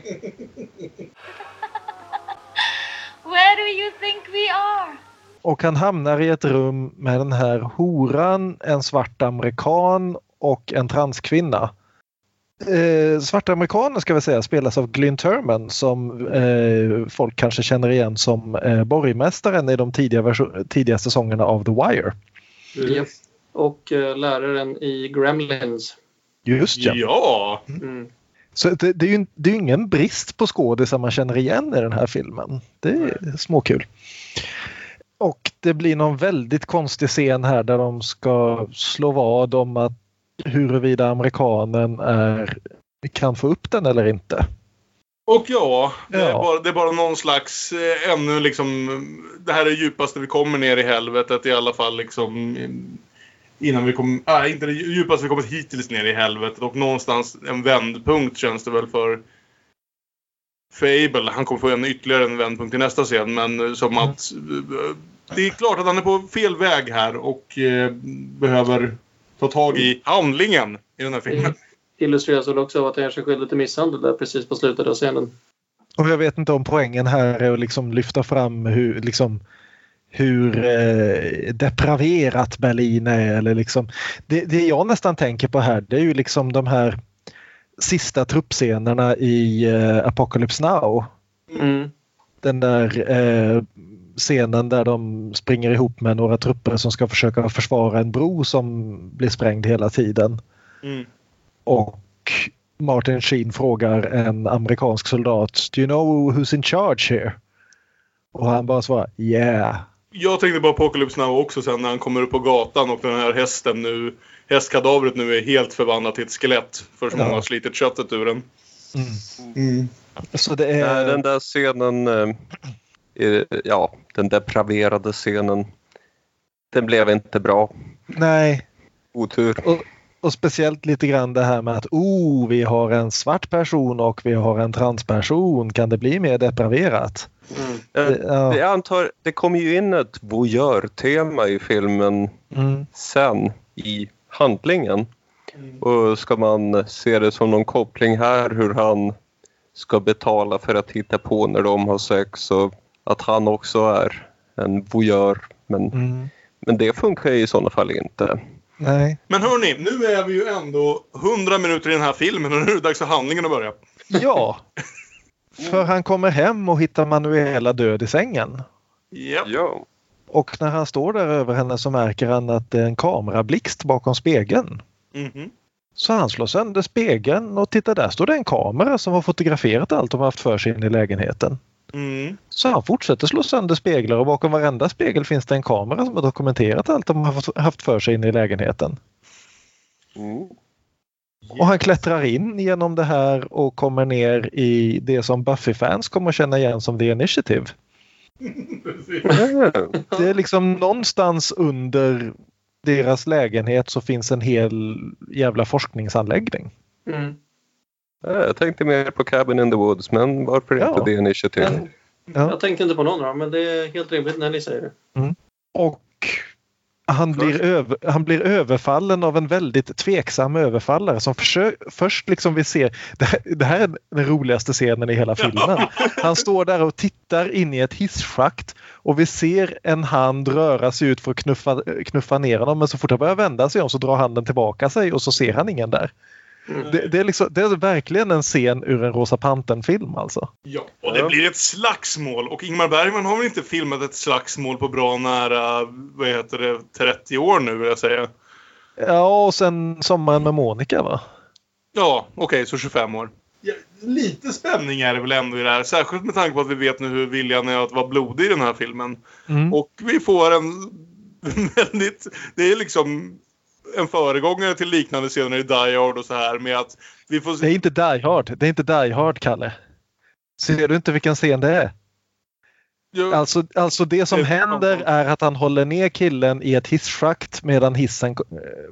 Where do you think we are? Och han hamnar i ett rum med den här horan, en svart amerikan och en transkvinna eh, svarta amerikaner ska vi säga spelas av Glyn Turman som eh, folk kanske känner igen som eh, borgmästaren i de tidiga, tidiga säsongerna av The Wire. Yes. Och eh, läraren i Gremlins. Just ja. ja. Mm. Så det, det, är ju det är ingen brist på skådisar man känner igen i den här filmen. Det är Nej. småkul. Och det blir någon väldigt konstig scen här där de ska slå vad om att huruvida amerikanen är, kan få upp den eller inte. Och ja, det, Är Ja. bara, det är bara någon slags eh, ännu liksom... Det här är det djupaste vi kommer ner i helvetet i alla fall liksom... eh, Innan vi kom... Nej, inte det djupaste vi kommit hittills ner i helvetet. Och någonstans en vändpunkt känns det väl för... Fable. Han kommer få en ytterligare en vändpunkt i nästa scen. Men eh, som att... eh, Det är klart att han är på fel väg här och eh, behöver ta tag i handlingen i den här filmen. illustreras väl också av att han gör sig skyldig till misshandel där precis på slutet av scenen. Och jag vet inte om poängen här är att liksom lyfta fram hur, liksom, hur eh, depraverat Berlin är. Eller liksom, det, det jag nästan tänker på här det är ju liksom de här sista truppscenerna i eh, Apocalypse Now. Mm. Den där eh, scenen där de springer ihop med några trupper som ska försöka försvara en bro som blir sprängd hela tiden. Mm. Och Martin Sheen frågar en amerikansk soldat Do you know who's in charge here? Och han bara svarar Yeah. Jag tänkte på Apocalypse Now också sen när han kommer upp på gatan och den här hästen nu... Hästkadavret nu är helt förvandlat till ett skelett. För som Ja. han har slitit köttet ur den. Så det är... Nej, den där scenen, eh, ja, den depraverade scenen, den blev inte bra. Nej. Otur. Och, och speciellt lite grann det här med att oh, vi har en svart person och vi har en transperson. Kan det bli mer depraverat? Eh, ja. Jag antar, det kommer ju in ett voyeur-tema i filmen Mm. sen i handlingen. Och ska man se det som någon koppling här hur han ska betala för att titta på när de har sex och att han också är en voyeur. Men, Mm. men det funkar ju i sådana fall inte. Nej. Men hörni, nu är vi ju ändå 100 minuter i den här filmen och nu är det dags för handlingen att börja. Ja. För han kommer hem och hittar Manuela död i sängen. Yep. Ja. Och när han står där över henne så märker han att det är en kamerablixt bakom spegeln. Mhm. Så han slår sönder spegeln och tittar där står det en kamera som har fotograferat allt de har haft för sig inne i lägenheten. Mm. Så han fortsätter slå sönder speglar och bakom varenda spegel finns det en kamera som har dokumenterat allt de har haft- för sig inne i lägenheten. Mm. Och han klättrar in genom det här och kommer ner i det som Buffy-fans kommer att känna igen som The Initiative. Det är liksom någonstans under deras lägenhet så finns en hel jävla forskningsanläggning. Mm. Ja, Jag tänkte mer på Cabin in the Woods, men varför Ja. inte det initiativ? Ja. Jag tänkte inte på någon av dem, men det är helt rimligt när ni säger det. Och han blir, över, han blir överfallen av en väldigt tveksam överfallare som försö, först liksom vi ser, det här, det här är den roligaste scenen i hela filmen. Han står där och tittar in i ett hisschakt och vi ser en hand röra sig ut för att knuffa, knuffa ner honom men så fort han börjar vända sig om så drar handen tillbaka sig och så ser han ingen där. Det, det, är liksom, det är verkligen en scen ur en Rosa Pantern-film alltså. Ja, och det blir ett slagsmål. Och Ingmar Bergman har väl inte filmat ett slagsmål på bra nära, vad heter det, 30 år nu vill jag säga. Ja, och sen Sommaren med Monica va? Ja, okej, så 25 år. Ja, lite spänning är det väl ändå i det här. Särskilt med tanke på att vi vet nu hur viljan är att vara blodig i den här filmen. Mm. Och vi får en väldigt... Det är liksom en föregångare till liknande scener i Die Hard och så här med att vi får... Det är inte Die Hard. Det är inte Die Hard, Kalle. Ser du inte vilken scen det är? Jo, Alltså, alltså det som Det- händer är att han håller ner killen i ett hisschakt medan hissen,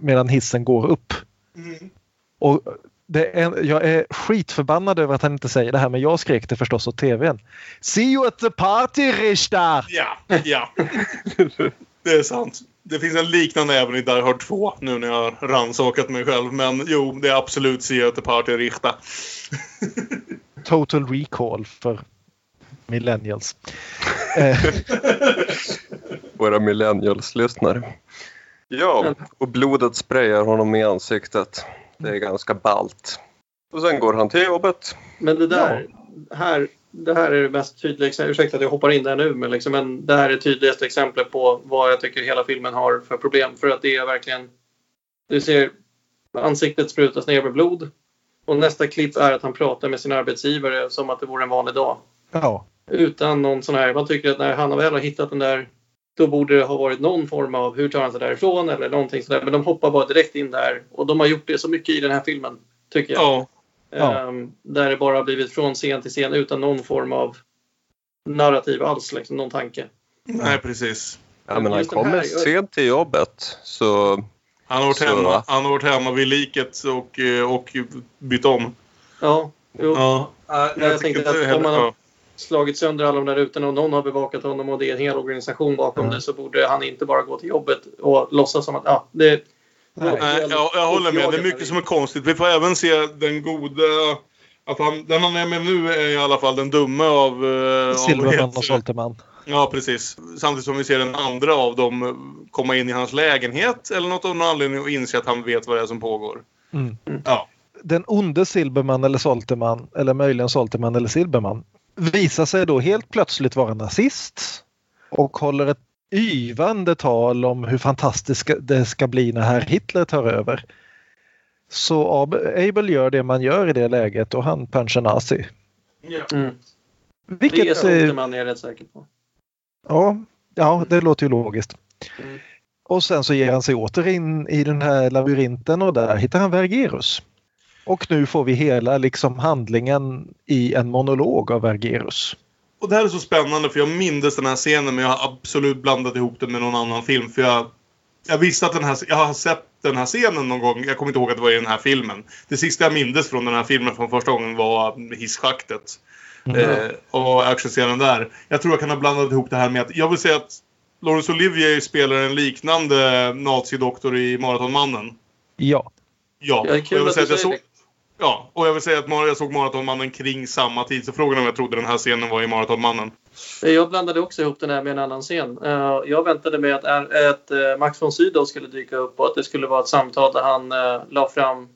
medan hissen går upp. Mm. Och det är, jag är skitförbannad över att han inte säger det här men jag skrek det förstås åt tvn. See you at the party Richter! Ja, ja. Det är sant. Det finns en liknande även i Die Hard 2 nu när jag har rannsakat mig själv. Men jo, det är absolut the party Richta. Total recall för millennials. Eh, Våra millennials-lyssnare. Ja, och blodet sprayar honom i ansiktet. Det är ganska balt. Och sen går han till jobbet. Men det där, här, det här är det mest tydliga. Ursäkta att jag hoppar in där nu, men, liksom, men det här är tydligaste exemplet på vad jag tycker hela filmen har för problem. För att det är verkligen... Du ser ansiktet sprutas ner med blod. Och nästa klipp är att han pratar med sin arbetsgivare som att det vore en vanlig dag. ja. Utan någon sån här... Man tycker att när han väl har hittat den där då borde det ha varit någon form av hur tar han sig därifrån eller någonting sådär. Men de hoppar bara direkt in där och de har gjort det så mycket i den här filmen tycker jag. Ja. Ehm, där det bara har blivit från scen till scen utan någon form av narrativ alls, liksom, någon tanke. Nej, precis. Ja, men han kommer sent till jobbet. Så Han har varit, Så- hemma, han har varit hemma vid liket och, eh, och bytt om. Ja, jo. Ja. Jag, tycker tänkte att heller- om man har ja. slagit sönder alla de där rutorna och någon har bevakat honom och det är en hel organisation bakom det så borde han inte bara gå till jobbet och låtsas som att ja, det... Nej. Nej, jag, jag håller med. Det är mycket som är konstigt. Vi får även se den goda... Att han, den han är med nu är i alla fall den dumme av... av Silverman och det? Solterman. Ja, precis. Samtidigt som vi ser den andra av dem eh, komma in i hans lägenhet eller något av någon anledning och inse att han vet vad det är som pågår. Mm. Ja. Den onde Silberman eller Solterman, eller möjligen Solterman eller Silberman, visar sig då helt plötsligt vara nazist och håller ett yvande tal om hur fantastiskt det ska bli när herr Hitler tar över. Så Ab- Abel gör det man gör i det läget och han punchar nazi. Mm. Vilket, det är Solterman är rätt säker på. Ja, ja, det låter ju logiskt. Mm. Och sen så ger han sig åter in i den här labyrinten och där hittar han Vergerus. Och nu får vi hela liksom handlingen i en monolog av Vergerus. Och det här är så spännande för jag mindes den här scenen men jag har absolut blandat ihop den med någon annan film. För jag, jag visste att den här, jag har sett den här scenen någon gång. Jag kommer inte ihåg att det var i den här filmen. Det sista jag mindes från den här filmen från första gången var hisschaktet. Eh, och actionscenen där. Jag tror jag kan ha blandat ihop det här med att jag vill säga att Laurence Olivier spelar en liknande nazidoktor i Maratonmannen. Ja, Ja, Ja, det är och kul jag vill säga att jag såg, ja, och jag vill säga att jag såg Maratonmannen kring samma tid. Så frågan är om jag trodde den här scenen var i Maratonmannen. Eh, jag blandade också ihop den här med en annan scen. Eh, jag väntade mig att, eh, Max von Sydow skulle dyka upp och att det skulle vara ett samtal där han la fram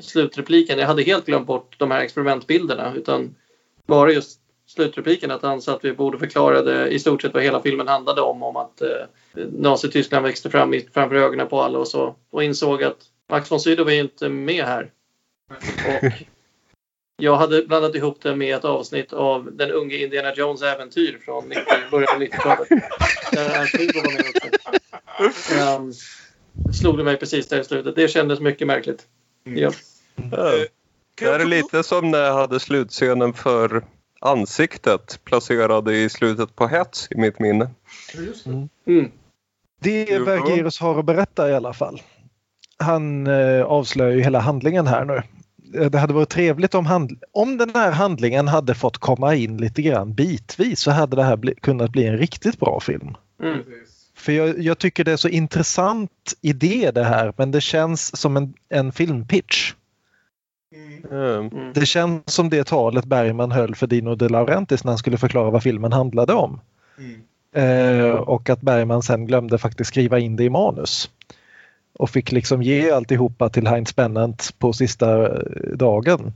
slutrepliken. Jag hade helt glömt bort de här experimentbilderna utan bara just slutrepliken att han satt vid bordet och förklarade i stort sett vad hela filmen handlade om. Om att Nazityskland växte fram framför ögonen på alla och så. Och insåg att Max von Sydow är inte med här. Och jag hade blandat ihop det med ett avsnitt av den unge Indiana Jones äventyr från 90, början av 90-talet. Där Arturo var med också. Um, slog det mig precis där i slutet. Det kändes mycket märkligt. Ja. ja. det är lite som när jag hade slutscenen för ansiktet placerade i slutet på Hets i mitt minne. Mm. det Jo. Vergerus har att berätta i alla fall. Han eh, avslöjar ju hela handlingen här nu. Det hade varit trevligt om, hand- om den här handlingen hade fått komma in lite grann bitvis så hade det här bli- kunnat bli en riktigt bra film. Mm. För jag, jag tycker det är så intressant idé det här men det känns som en, en filmpitch. Mm. Det känns som det talet Bergman höll för Dino De Laurentiis när han skulle förklara vad filmen handlade om. Eh, och att Bergman sen glömde faktiskt skriva in det i manus. Och fick liksom ge alltihopa till Heinz Bennant på sista eh, dagen.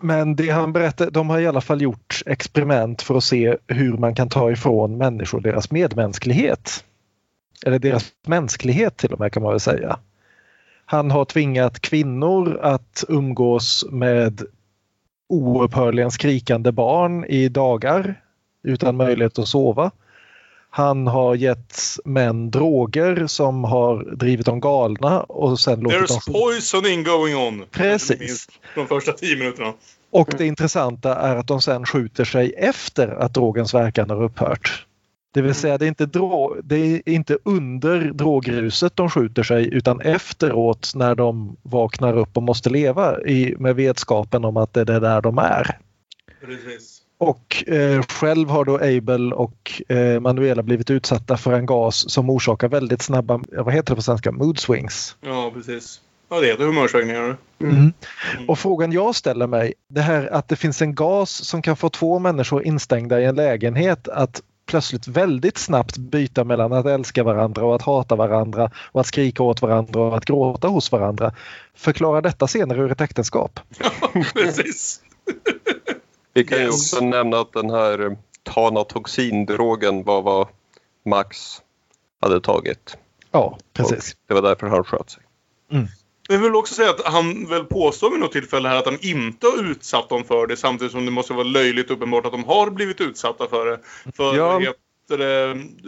Men det han berättade, de har i alla fall gjort experiment för att se hur man kan ta ifrån människor deras medmänsklighet. Eller deras mänsklighet till och med kan man väl säga. Han har tvingat kvinnor att umgås med oupphörligen skrikande barn i dagar utan möjlighet att sova. Han har gett män droger som har drivit dem galna och sen låtit dem... There's poisoning going on. Precis. De första tio minuterna. Och det intressanta är att de sen skjuter sig efter att drogens verkan har upphört. Det vill säga det är inte, dro- det är inte under drogruset de skjuter sig utan efteråt när de vaknar upp och måste leva i, med vetskapen om att det är där de är. Precis. Och eh, själv har då Abel och eh, Manuela blivit utsatta för en gas som orsakar väldigt snabba, ja, vad heter det på svenska, mood swings. Ja, precis. Ja, det heter humörsvängningar. Mm. Och frågan jag ställer mig, det här att det finns en gas som kan få två människor instängda i en lägenhet att plötsligt väldigt snabbt byta mellan att älska varandra och att hata varandra och att skrika åt varandra och att gråta hos varandra. Förklara detta senare ur ett äktenskap. Precis. Vi kan ju Yes. också nämna att den här eh, Tanatoxindrogen var vad Max hade tagit. Ja, precis. Och det var därför han sköt sig. Men jag vill också säga att han väl påstår vid något tillfälle här att han inte har utsatt dem för det samtidigt som det måste vara löjligt uppenbart att de har blivit utsatta för det. För, Ja. det,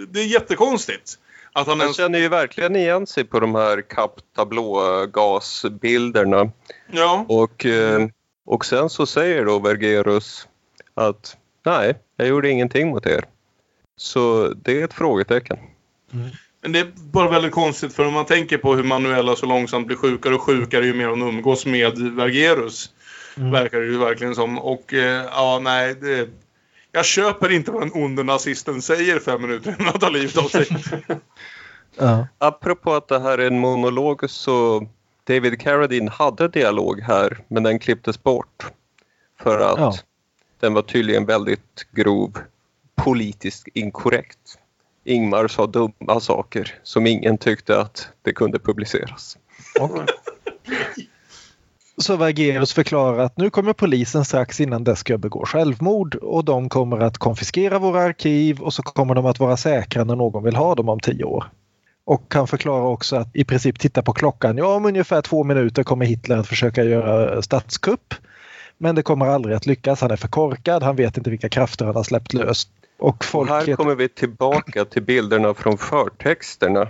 det är jättekonstigt. Att han Man ens, känner ju verkligen igen sig på de här kapptablågasbilderna. ja, Och, eh, och sen så säger då Vergerus att nej, jag gjorde ingenting mot er. Så det är ett frågetecken. men det är bara väldigt konstigt för om man tänker på hur Manuela så långsamt blir sjukare och sjukare ju mer hon umgås med Vergerus. Verkar det ju verkligen som. Och eh, ja, nej. Det, jag köper inte vad den onde nazisten säger fem minuter innan han tar livet av sig. Ja. Apropå att det här är en monolog så David Carradine hade dialog här men den klipptes bort. För att Ja. den var tydligen väldigt grov, politiskt inkorrekt. Ingmar sa dumma saker som ingen tyckte att det kunde publiceras. Så Vergerus förklarar att nu kommer polisen strax innan dess ska begå självmord och de kommer att konfiskera våra arkiv och så kommer de att vara säkra när någon vill ha dem om tio år. Och han förklarar också att i princip titta på klockan. Ja, om ungefär två minuter kommer Hitler att försöka göra statskupp. Men det kommer aldrig att lyckas. Han är för korkad. Han vet inte vilka krafter han har släppt löst. Och Och här folket... kommer vi tillbaka till bilderna från förtexterna.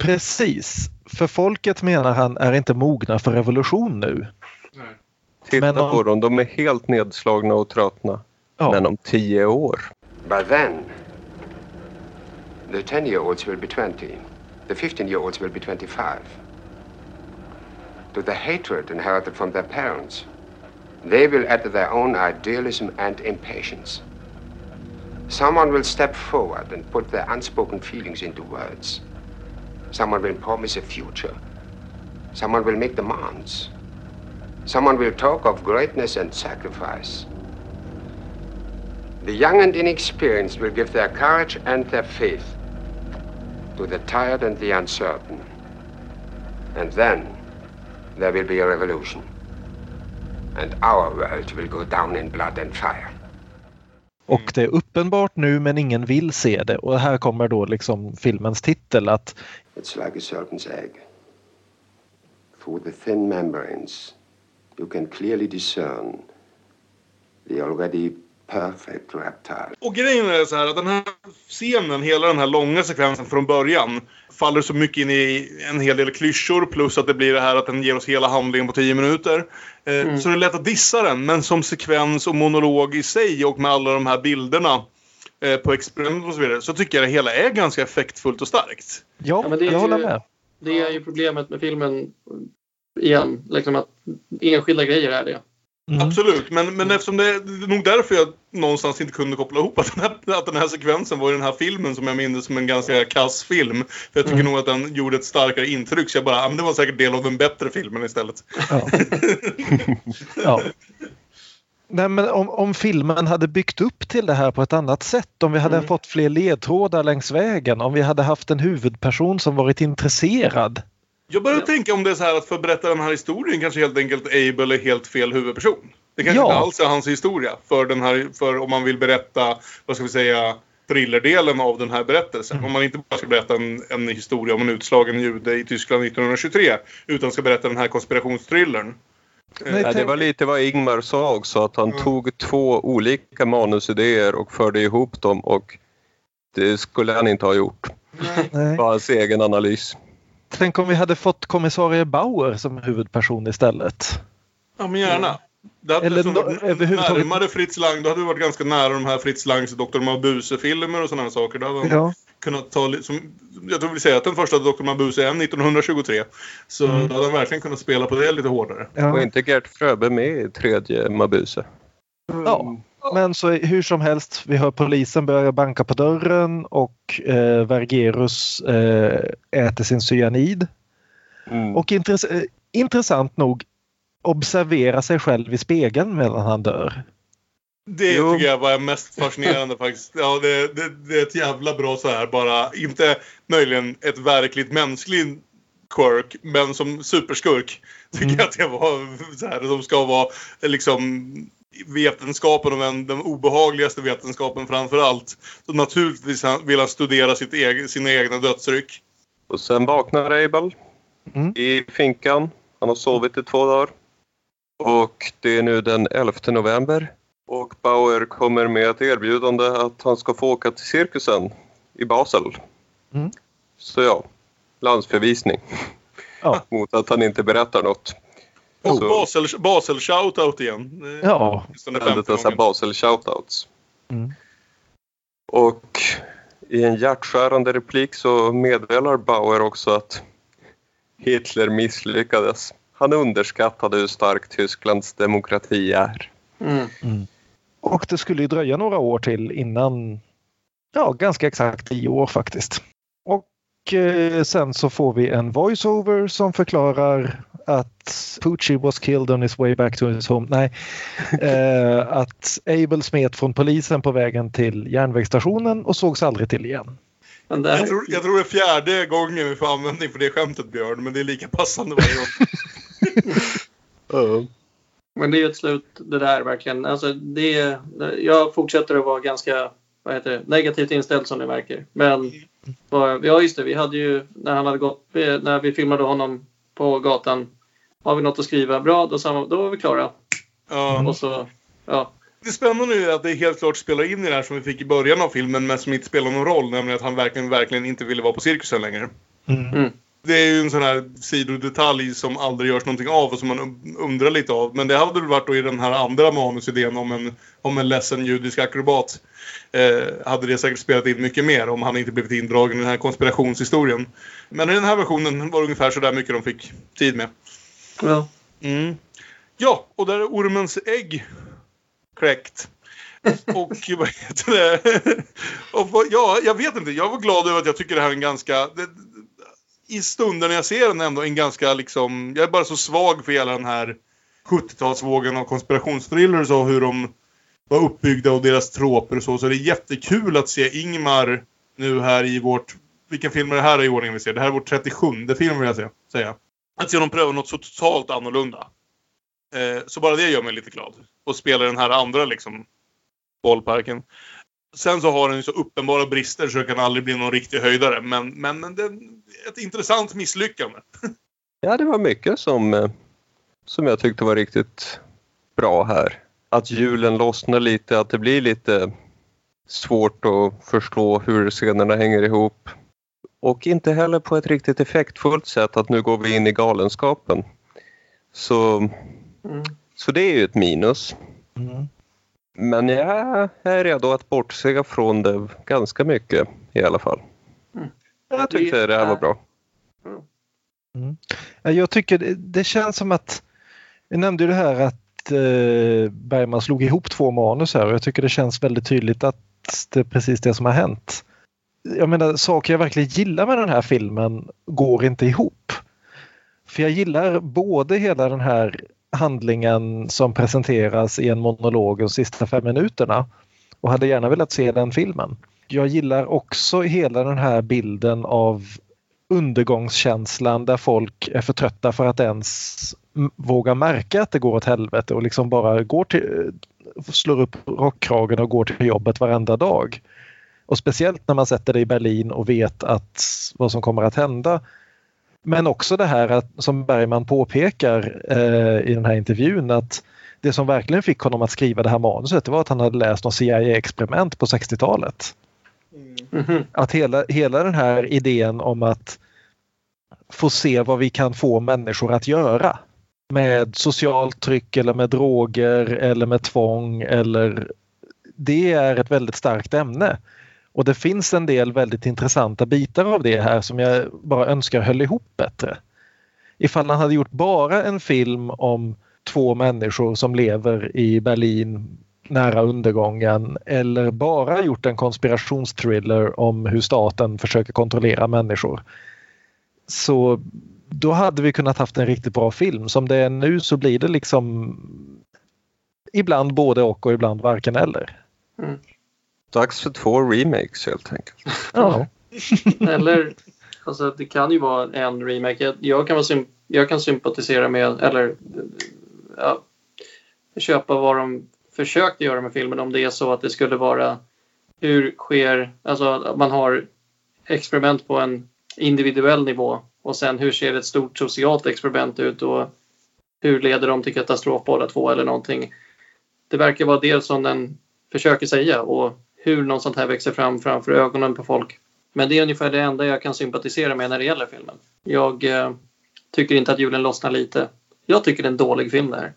Precis. För folket menar han är inte mogna för revolution nu. Titta Men om- på dem, de är helt nedslagna och tröttna. Ja. Men om tio år, By then, the 10 year olds will be 20, the 15 year olds will be 25. To the hatred inherited from their parents, they will add their own idealism and impatience. Someone will step forward and put their unspoken feelings into words. Someone will promise a future. Someone will make demands. Someone will talk of greatness and sacrifice. The young and inexperienced will give their courage and their faith to the tired and the uncertain. And then there will be a revolution. And our world will go down in blood and fire. Och det är uppenbart nu men ingen vill se det. Och här kommer då liksom filmens titel att It's like a serpent's egg. Through the thin membranes, you can clearly discern the already perfect reptile. Och grejen är så här att den här scenen, hela den här långa sekvensen från början faller så mycket in i en hel del klyschor plus att det blir det här att den ger oss hela handlingen på 10 minuter. Eh, Så det är lätt att dissa den, men som sekvens och monolog i sig och med alla de här bilderna eh, på experiment och så vidare så tycker jag det hela är ganska effektfullt och starkt. ja, Ja, men det är jag håller ju- med. Det är ju problemet med filmen igen. Liksom att enskilda grejer är det. Mm. Absolut, men, men eftersom det, är nog därför jag någonstans inte kunde koppla ihop att den, här, att den här sekvensen var i den här filmen som jag minns som en ganska kass film. För jag tycker nog att den gjorde ett starkare intryck så jag bara, ah, men det var säkert del av den bättre filmen istället. Ja. ja. Nej, men om, om filmen hade byggt upp till det här på ett annat sätt, om vi hade fått fler ledtrådar längs vägen, om vi hade haft en huvudperson som varit intresserad. Jag börjar tänka om det är så här att för att berätta den här historien kanske helt enkelt Abel är helt fel huvudperson. Det kanske Ja. inte alls är hans historia. För, den här, för om man vill berätta, vad ska vi säga, thrillerdelen av den här berättelsen. Om man inte bara ska berätta en, en historia om en utslagen jude i Tyskland 1923. Utan ska berätta den här konspirationsthrillern. Nej, Ja, det var lite vad Ingmar sa också, att han tog två olika manusidéer och förde ihop dem och det skulle han inte ha gjort. Nej. Det var hans egen analys. Tänk om vi hade fått kommissarie Bauer som huvudperson istället. Ja, men gärna. Det hade Eller liksom överhuvudtaget- närmare Fritz Lang. Då hade vi varit ganska nära de här Fritz Langs Dr. Mabuse-filmer och sådana saker. Då hade Ja. kunnat ta, som, jag tror vi säger att den första Dr. Mabuse är 1923. Så Mm. då hade han verkligen kunnat spela på det lite hårdare. Ja. inte Gert Fröbe med i tredje Mabuse? ja. Men så hur som helst, vi hör polisen börja banka på dörren och eh, Vergerus eh, äter sin cyanid. Mm. Och intress- eh, intressant nog observera sig själv i spegeln medan han dör. Det Jo. tycker jag var mest fascinerande faktiskt. Ja, det, det, det är ett jävla bra så här bara, inte möjligen ett verkligt mänskligt quirk, men som superskurk tycker Mm. jag att det var så här, de ska vara liksom vetenskapen och den, den obehagligaste vetenskapen framför allt. Så naturligtvis vill han studera sitt egen, sina egna dödsryck. Och sen vaknar Abel Mm. i finkan. Han har sovit i två dagar. Och det är nu den 11 november. Och och Bauer kommer med ett erbjudande att han ska få åka till cirkusen i Basel. Mm. Så ja, landsförvisning. Ja. Mot att han inte berättar något. Och Så- Basel, Basel shoutout igen. Ja. femte dessa. Basel shoutouts. Mm. Och i en hjärtskärande replik så meddelar Bauer också att Hitler misslyckades. Han underskattade hur stark Tysklands demokrati är. Mm. Och det skulle ju dröja några år till innan, ja ganska exakt tio år faktiskt. Och eh, sen så får vi en voiceover som förklarar att Pucci was killed on his way back to his home. Nej, eh, att Abel smet från polisen på vägen till järnvägsstationen och sågs aldrig till igen. Där, Jag tror, jag tror det är fjärde gången vi får användning för det skämtet Björn, men det är lika passande varje gång. Men det är ju ett slut det där verkligen. Alltså, det, jag fortsätter att vara ganska vad heter det, negativt inställd som ni märker. Men vad- ja, just det. Vi hade ju när han hade gått, när vi filmade honom på gatan. Har vi något att skriva? Bra, då, sa man, då var vi klara. Ja. Och så, ja. Det spännande är att det helt klart spelar in i det här som vi fick i början av filmen men som inte spelar någon roll. Nämligen att han verkligen, verkligen inte ville vara på cirkusen längre. Mm. Det är ju en sån här sidodetalj som aldrig görs någonting av och som man undrar lite av. Men det hade väl varit då i den här andra manusidén om en, om en ledsen judisk akrobat. Eh, hade det säkert spelat in mycket mer om han inte blivit indragen i den här konspirationshistorien. Men i den här versionen var det ungefär så där mycket de fick tid med. Ja. Mm. Ja, och där är ormens ägg kläckt. Och vad heter det? Och ja, jag vet inte. Jag var glad över att jag tycker det här är en ganska... Det, I stunden när jag ser den ändå en ganska liksom... Jag är bara så svag för hela den här 70-talsvågen av konspirationsthrillers och hur de var uppbyggda och deras troper och så. Så det är jättekul att se Ingmar nu här i vårt... Vilken film är det här i ordningen vi ser? Det här är vår 37 film vill jag säga. Att se dem pröva något så totalt annorlunda. Eh, så bara det gör mig lite glad. Och spela den här andra liksom bollparken. Sen så har den ju så uppenbara brister så det kan aldrig bli någon riktig höjdare. Men, men, men det är ett intressant misslyckande. Ja, det var mycket som, eh, som jag tyckte var riktigt bra här. Att hjulen lossnar lite, att det blir lite svårt att förstå hur scenerna hänger ihop. Och inte heller på ett riktigt effektfullt sätt att nu går vi in i galenskapen. Så, Mm. så det är ju ett minus. Mm. Men jag är redo att bortse från det ganska mycket i alla fall. Mm. Jag tyckte det här var bra. Ja, Jag tycker det, det känns som att, vi nämnde ju det här att eh, Bergman slog ihop två manus här och jag tycker det känns väldigt tydligt att det är precis det som har hänt. Jag menar saker jag verkligen gillar med den här filmen går inte ihop. För jag gillar både hela den här handlingen som presenteras i en monolog de sista fem minuterna och hade gärna velat se den filmen. Jag gillar också hela den här bilden av undergångskänslan där folk är för trötta för att ens våga märka att det går åt helvete och liksom bara går till, slår upp rockkragen och går till jobbet varenda dag. Och speciellt när man sätter det i Berlin och vet att vad som kommer att hända. Men också det här att, som Bergman påpekar eh, i den här intervjun att det som verkligen fick honom att skriva det här manuset det var att han hade läst något CIA-experiment på 60-talet. Mhm. Att hela, hela den här idén om att få se vad vi kan få människor att göra med socialt tryck eller med droger eller med tvång eller det är ett väldigt starkt ämne. Och det finns en del väldigt intressanta bitar av det här som jag bara önskar höll ihop bättre. Ifall han hade gjort bara en film om två människor som lever i Berlin nära undergången eller bara gjort en konspirationsthriller om hur staten försöker kontrollera människor. Så då hade vi kunnat haft en riktigt bra film. Som det är nu så blir det liksom ibland både och och ibland varken eller. Mm. Dags för två remakes helt enkelt. Ja. Eller, alltså det kan ju vara en remake. Jag, jag, kan, vara jag kan sympatisera med, eller ja, köpa vad de försökte göra med filmen om det är så att det skulle vara hur sker, alltså att man har experiment på en individuell nivå och sen hur ser ett stort socialt experiment ut och hur leder de till katastrof båda två eller någonting. det verkar vara det som den försöker säga och hur något sånt här växer fram framför ögonen på folk. Men det är ungefär det enda jag kan sympatisera med när det gäller filmen. Jag eh, tycker inte att julen lossnar lite. Jag tycker det är en dålig film det här.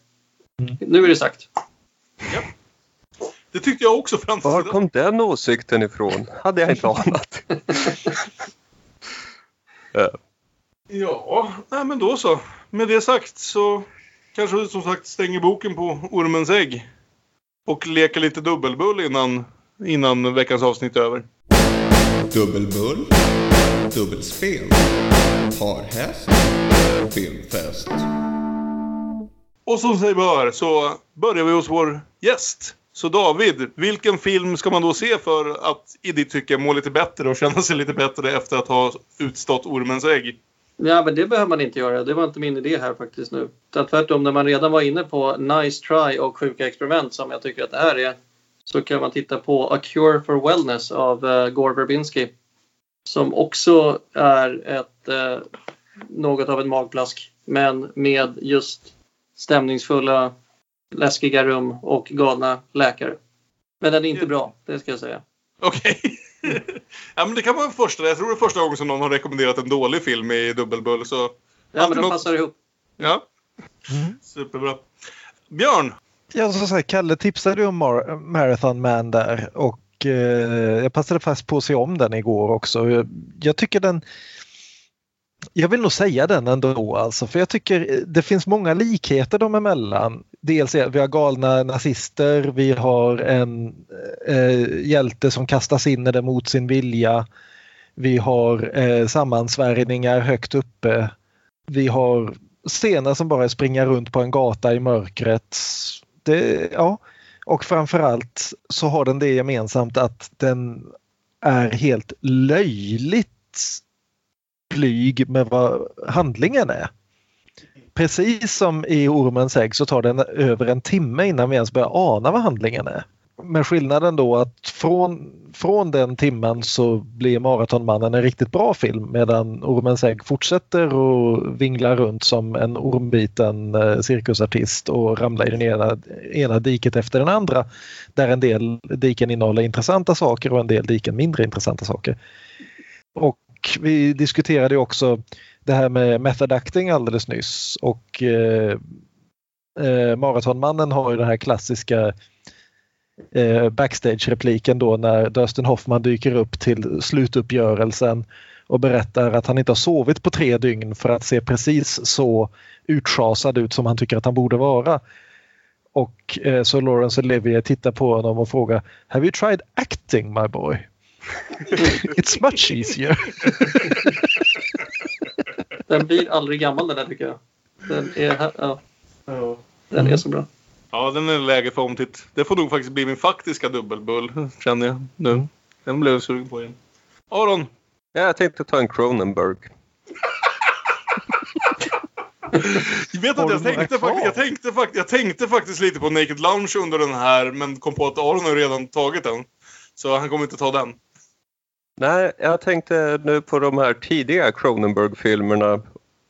Mm. Nu är det sagt. Det tyckte jag också fram Var kom den åsikten ifrån? Hade jag inte anat. Eh, Ja, nej, men då så. Med det sagt så kanske vi som sagt stänger boken på Ormens ägg. Och leker lite dubbelbull innan, innan veckans avsnitt är över. Dubbelbull, dubbelspel, parhäst, filmfest. Och som sig bör så börjar vi hos vår gäst. Så David, vilken film ska man då se för att i ditt tycke må lite bättre och känna sig lite bättre efter att ha utstått Ormens ägg? Ja, men det behöver man inte göra. Det var inte min idé här faktiskt nu. Tvärtom, när man redan var inne på Nice Try och Sjuka Experiment som jag tycker att det här är så kan man titta på A Cure for Wellness av uh, Gore Verbinski. Som också är ett uh, något av en magplask men med just stämningsfulla, läskiga rum och galna läkare. Men den är inte bra, det ska jag säga. Okej. ja, men det kan vara första. Jag tror det är första gången som någon har rekommenderat en dålig film i Dubbelbull. Så... Ja, men de passar ihop. Ja. Superbra. Björn! Ja, så säga, Kalle tipsade ju om Mar- Marathon Man där och eh, jag passade fast på att se om den igår också. Jag, jag tycker den jag vill nog säga den ändå alltså, för jag tycker eh, det finns många likheter dem emellan. Dels är vi har galna nazister, vi har en eh, hjälte som kastas in i det mot sin vilja. Vi har eh, sammansvärjningar högt uppe. Vi har scener som bara springer runt på en gata i mörkret. Det, ja. Och framförallt så har den det gemensamt att den är helt löjligt blyg med vad handlingen är. Precis som i Ormens ägg så tar den över en timme innan vi ens börjar ana vad handlingen är. Men skillnaden då att från, från den timmen så blir Maratonmannen en riktigt bra film medan Ormens ägg fortsätter och vingla runt som en ormbiten eh, cirkusartist och ramlar i den ena, ena diket efter den andra. Där en del diken innehåller intressanta saker och en del diken mindre intressanta saker. Och vi diskuterade också det här med method acting alldeles nyss och eh, eh, Maratonmannen har ju den här klassiska eh, backstage-repliken då när Dustin Hoffman dyker upp till slutuppgörelsen och berättar att han inte har sovit på tre dygn för att se precis så utschasad ut som han tycker att han borde vara. Och eh, så Lawrence Olivier tittar på honom och frågar Have you tried acting my boy? It's much easier. Den blir aldrig gammal den där tycker jag. Den är, ja. Den är så bra. Ja, den är läge för omtitt. Det får nog faktiskt bli min faktiska dubbelbull, känner jag nu. Den blev jag sugen på igen. Aron! Ja, jag tänkte ta en Cronenberg. Jag vet att jag tänkte, faktiskt, jag, tänkte, jag tänkte faktiskt lite på Naked Lunch under den här, men kom på att Aron har redan tagit den. Så han kommer inte ta den. Nej, jag tänkte nu på de här tidiga Cronenberg-filmerna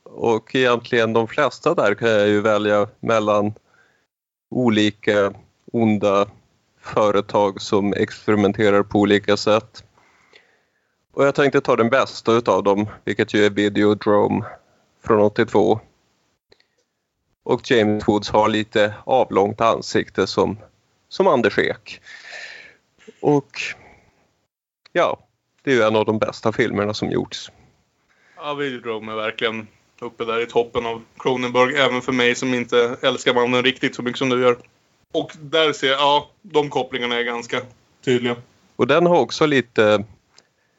och egentligen de flesta där kan jag ju välja mellan olika onda företag som experimenterar på olika sätt. Och jag tänkte ta den bästa utav dem, vilket ju är Videodrome från 82. Och James Woods har lite avlångt ansikte som, som Anders Ek. Och ja, det är ju en av de bästa filmerna som gjorts. Ja, Videodrome är verkligen uppe där i toppen av Cronenberg, även för mig som inte älskar mannen riktigt så mycket som du gör. Och där ser jag, ja, de kopplingarna är ganska tydliga. Och den har också lite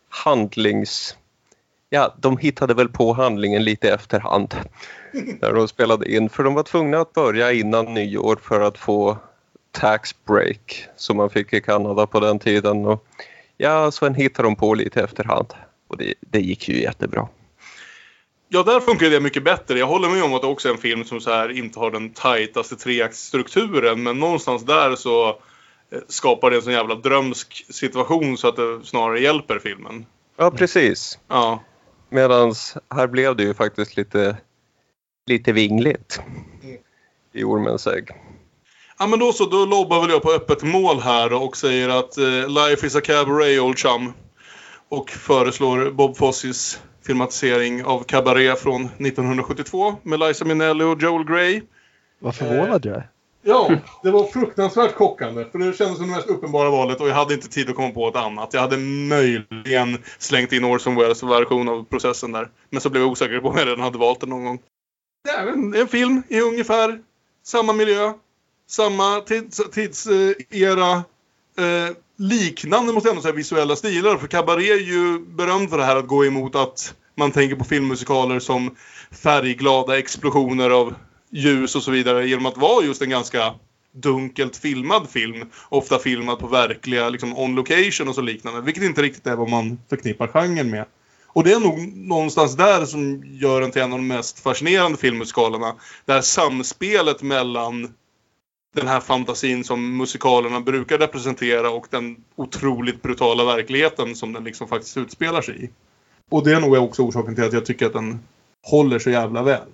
handlings... Ja, de hittade väl på handlingen lite efterhand när de spelade in. För de var tvungna att börja innan nyår för att få tax break som man fick i Kanada på den tiden. Och ja, sen hittade de på lite efterhand. Och det, det gick ju jättebra. Ja, där funkar det mycket bättre. Jag håller med om att det också är en film som så här inte har den tajtaste treaktsstrukturen. Men någonstans där så eh, skapar det en sån jävla drömsk situation så att det snarare hjälper filmen. Ja, precis. Ja. Medan här blev det ju faktiskt lite, lite vingligt i Ormens ägg. Ja, men då så. Då lobbar väl jag på öppet mål här och säger att eh, Life is a cabaret, old chum. Och föreslår Bob Fossis filmatisering av Cabaret från 1972 med Liza Minnelli och Joel Grey. Vad förvånad jag är. Ja, det var fruktansvärt chockande. För det kändes som det mest uppenbara valet och jag hade inte tid att komma på ett annat. Jag hade möjligen slängt in Orson Welles version av processen där. Men så blev jag osäker på om jag redan hade valt den någon gång. Det är en, en film i ungefär samma miljö, samma tids, tidsera. Eh, liknande måste jag ändå säga visuella stilar. För Cabaret är ju berömd för det här att gå emot att man tänker på filmmusikaler som färgglada explosioner av ljus och så vidare genom att vara just en ganska dunkelt filmad film. Ofta filmad på verkliga, liksom on location och så liknande. Vilket inte riktigt är vad man förknippar genren med. Och det är nog någonstans där som gör den till en av de mest fascinerande filmmusikalerna. Det här samspelet mellan den här fantasin som musikalerna brukar representera och den otroligt brutala verkligheten som den liksom faktiskt utspelar sig i. Och det är nog också orsaken till att jag tycker att den håller så jävla väl.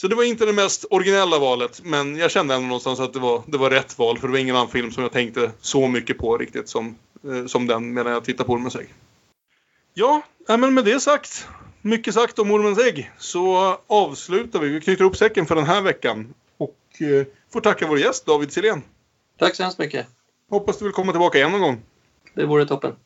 Så det var inte det mest originella valet, men jag kände ändå någonstans att det var, det var rätt val. För det var ingen annan film som jag tänkte så mycket på riktigt som, eh, som den medan jag tittade på Ormens ägg. Ja, äh, men med det sagt, mycket sagt om Ormens ägg, så avslutar vi. Vi knyter upp säcken för den här veckan. Och eh, får tacka vår gäst David Silén. Tack så hemskt mycket. Hoppas du vill komma tillbaka igen någon gång. Det vore toppen.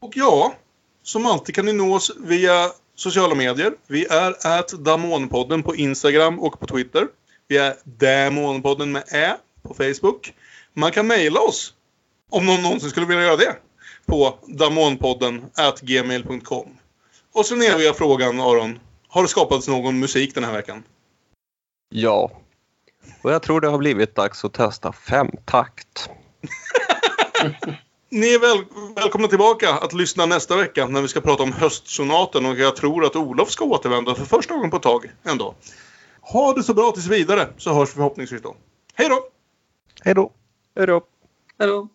Och ja, som alltid kan ni nå oss via sociala medier. Vi är at Damonpodden på Instagram och på Twitter. Vi är Damonpodden med Ä på Facebook. Man kan mejla oss om någon någonsin skulle vilja göra det på damonpodden at gmail.com. Och sen eviga frågan Aron. Har det skapats någon musik den här veckan? Ja. Och jag tror det har blivit dags att testa femtakt. Ni är väl, välkomna tillbaka att lyssna nästa vecka när vi ska prata om höstsonaten och jag tror att Olof ska återvända för första gången på ett tag ändå. Ha det så bra tills vidare så hörs vi förhoppningsvis då. Hej då! Hej då! Hej då! Hej då!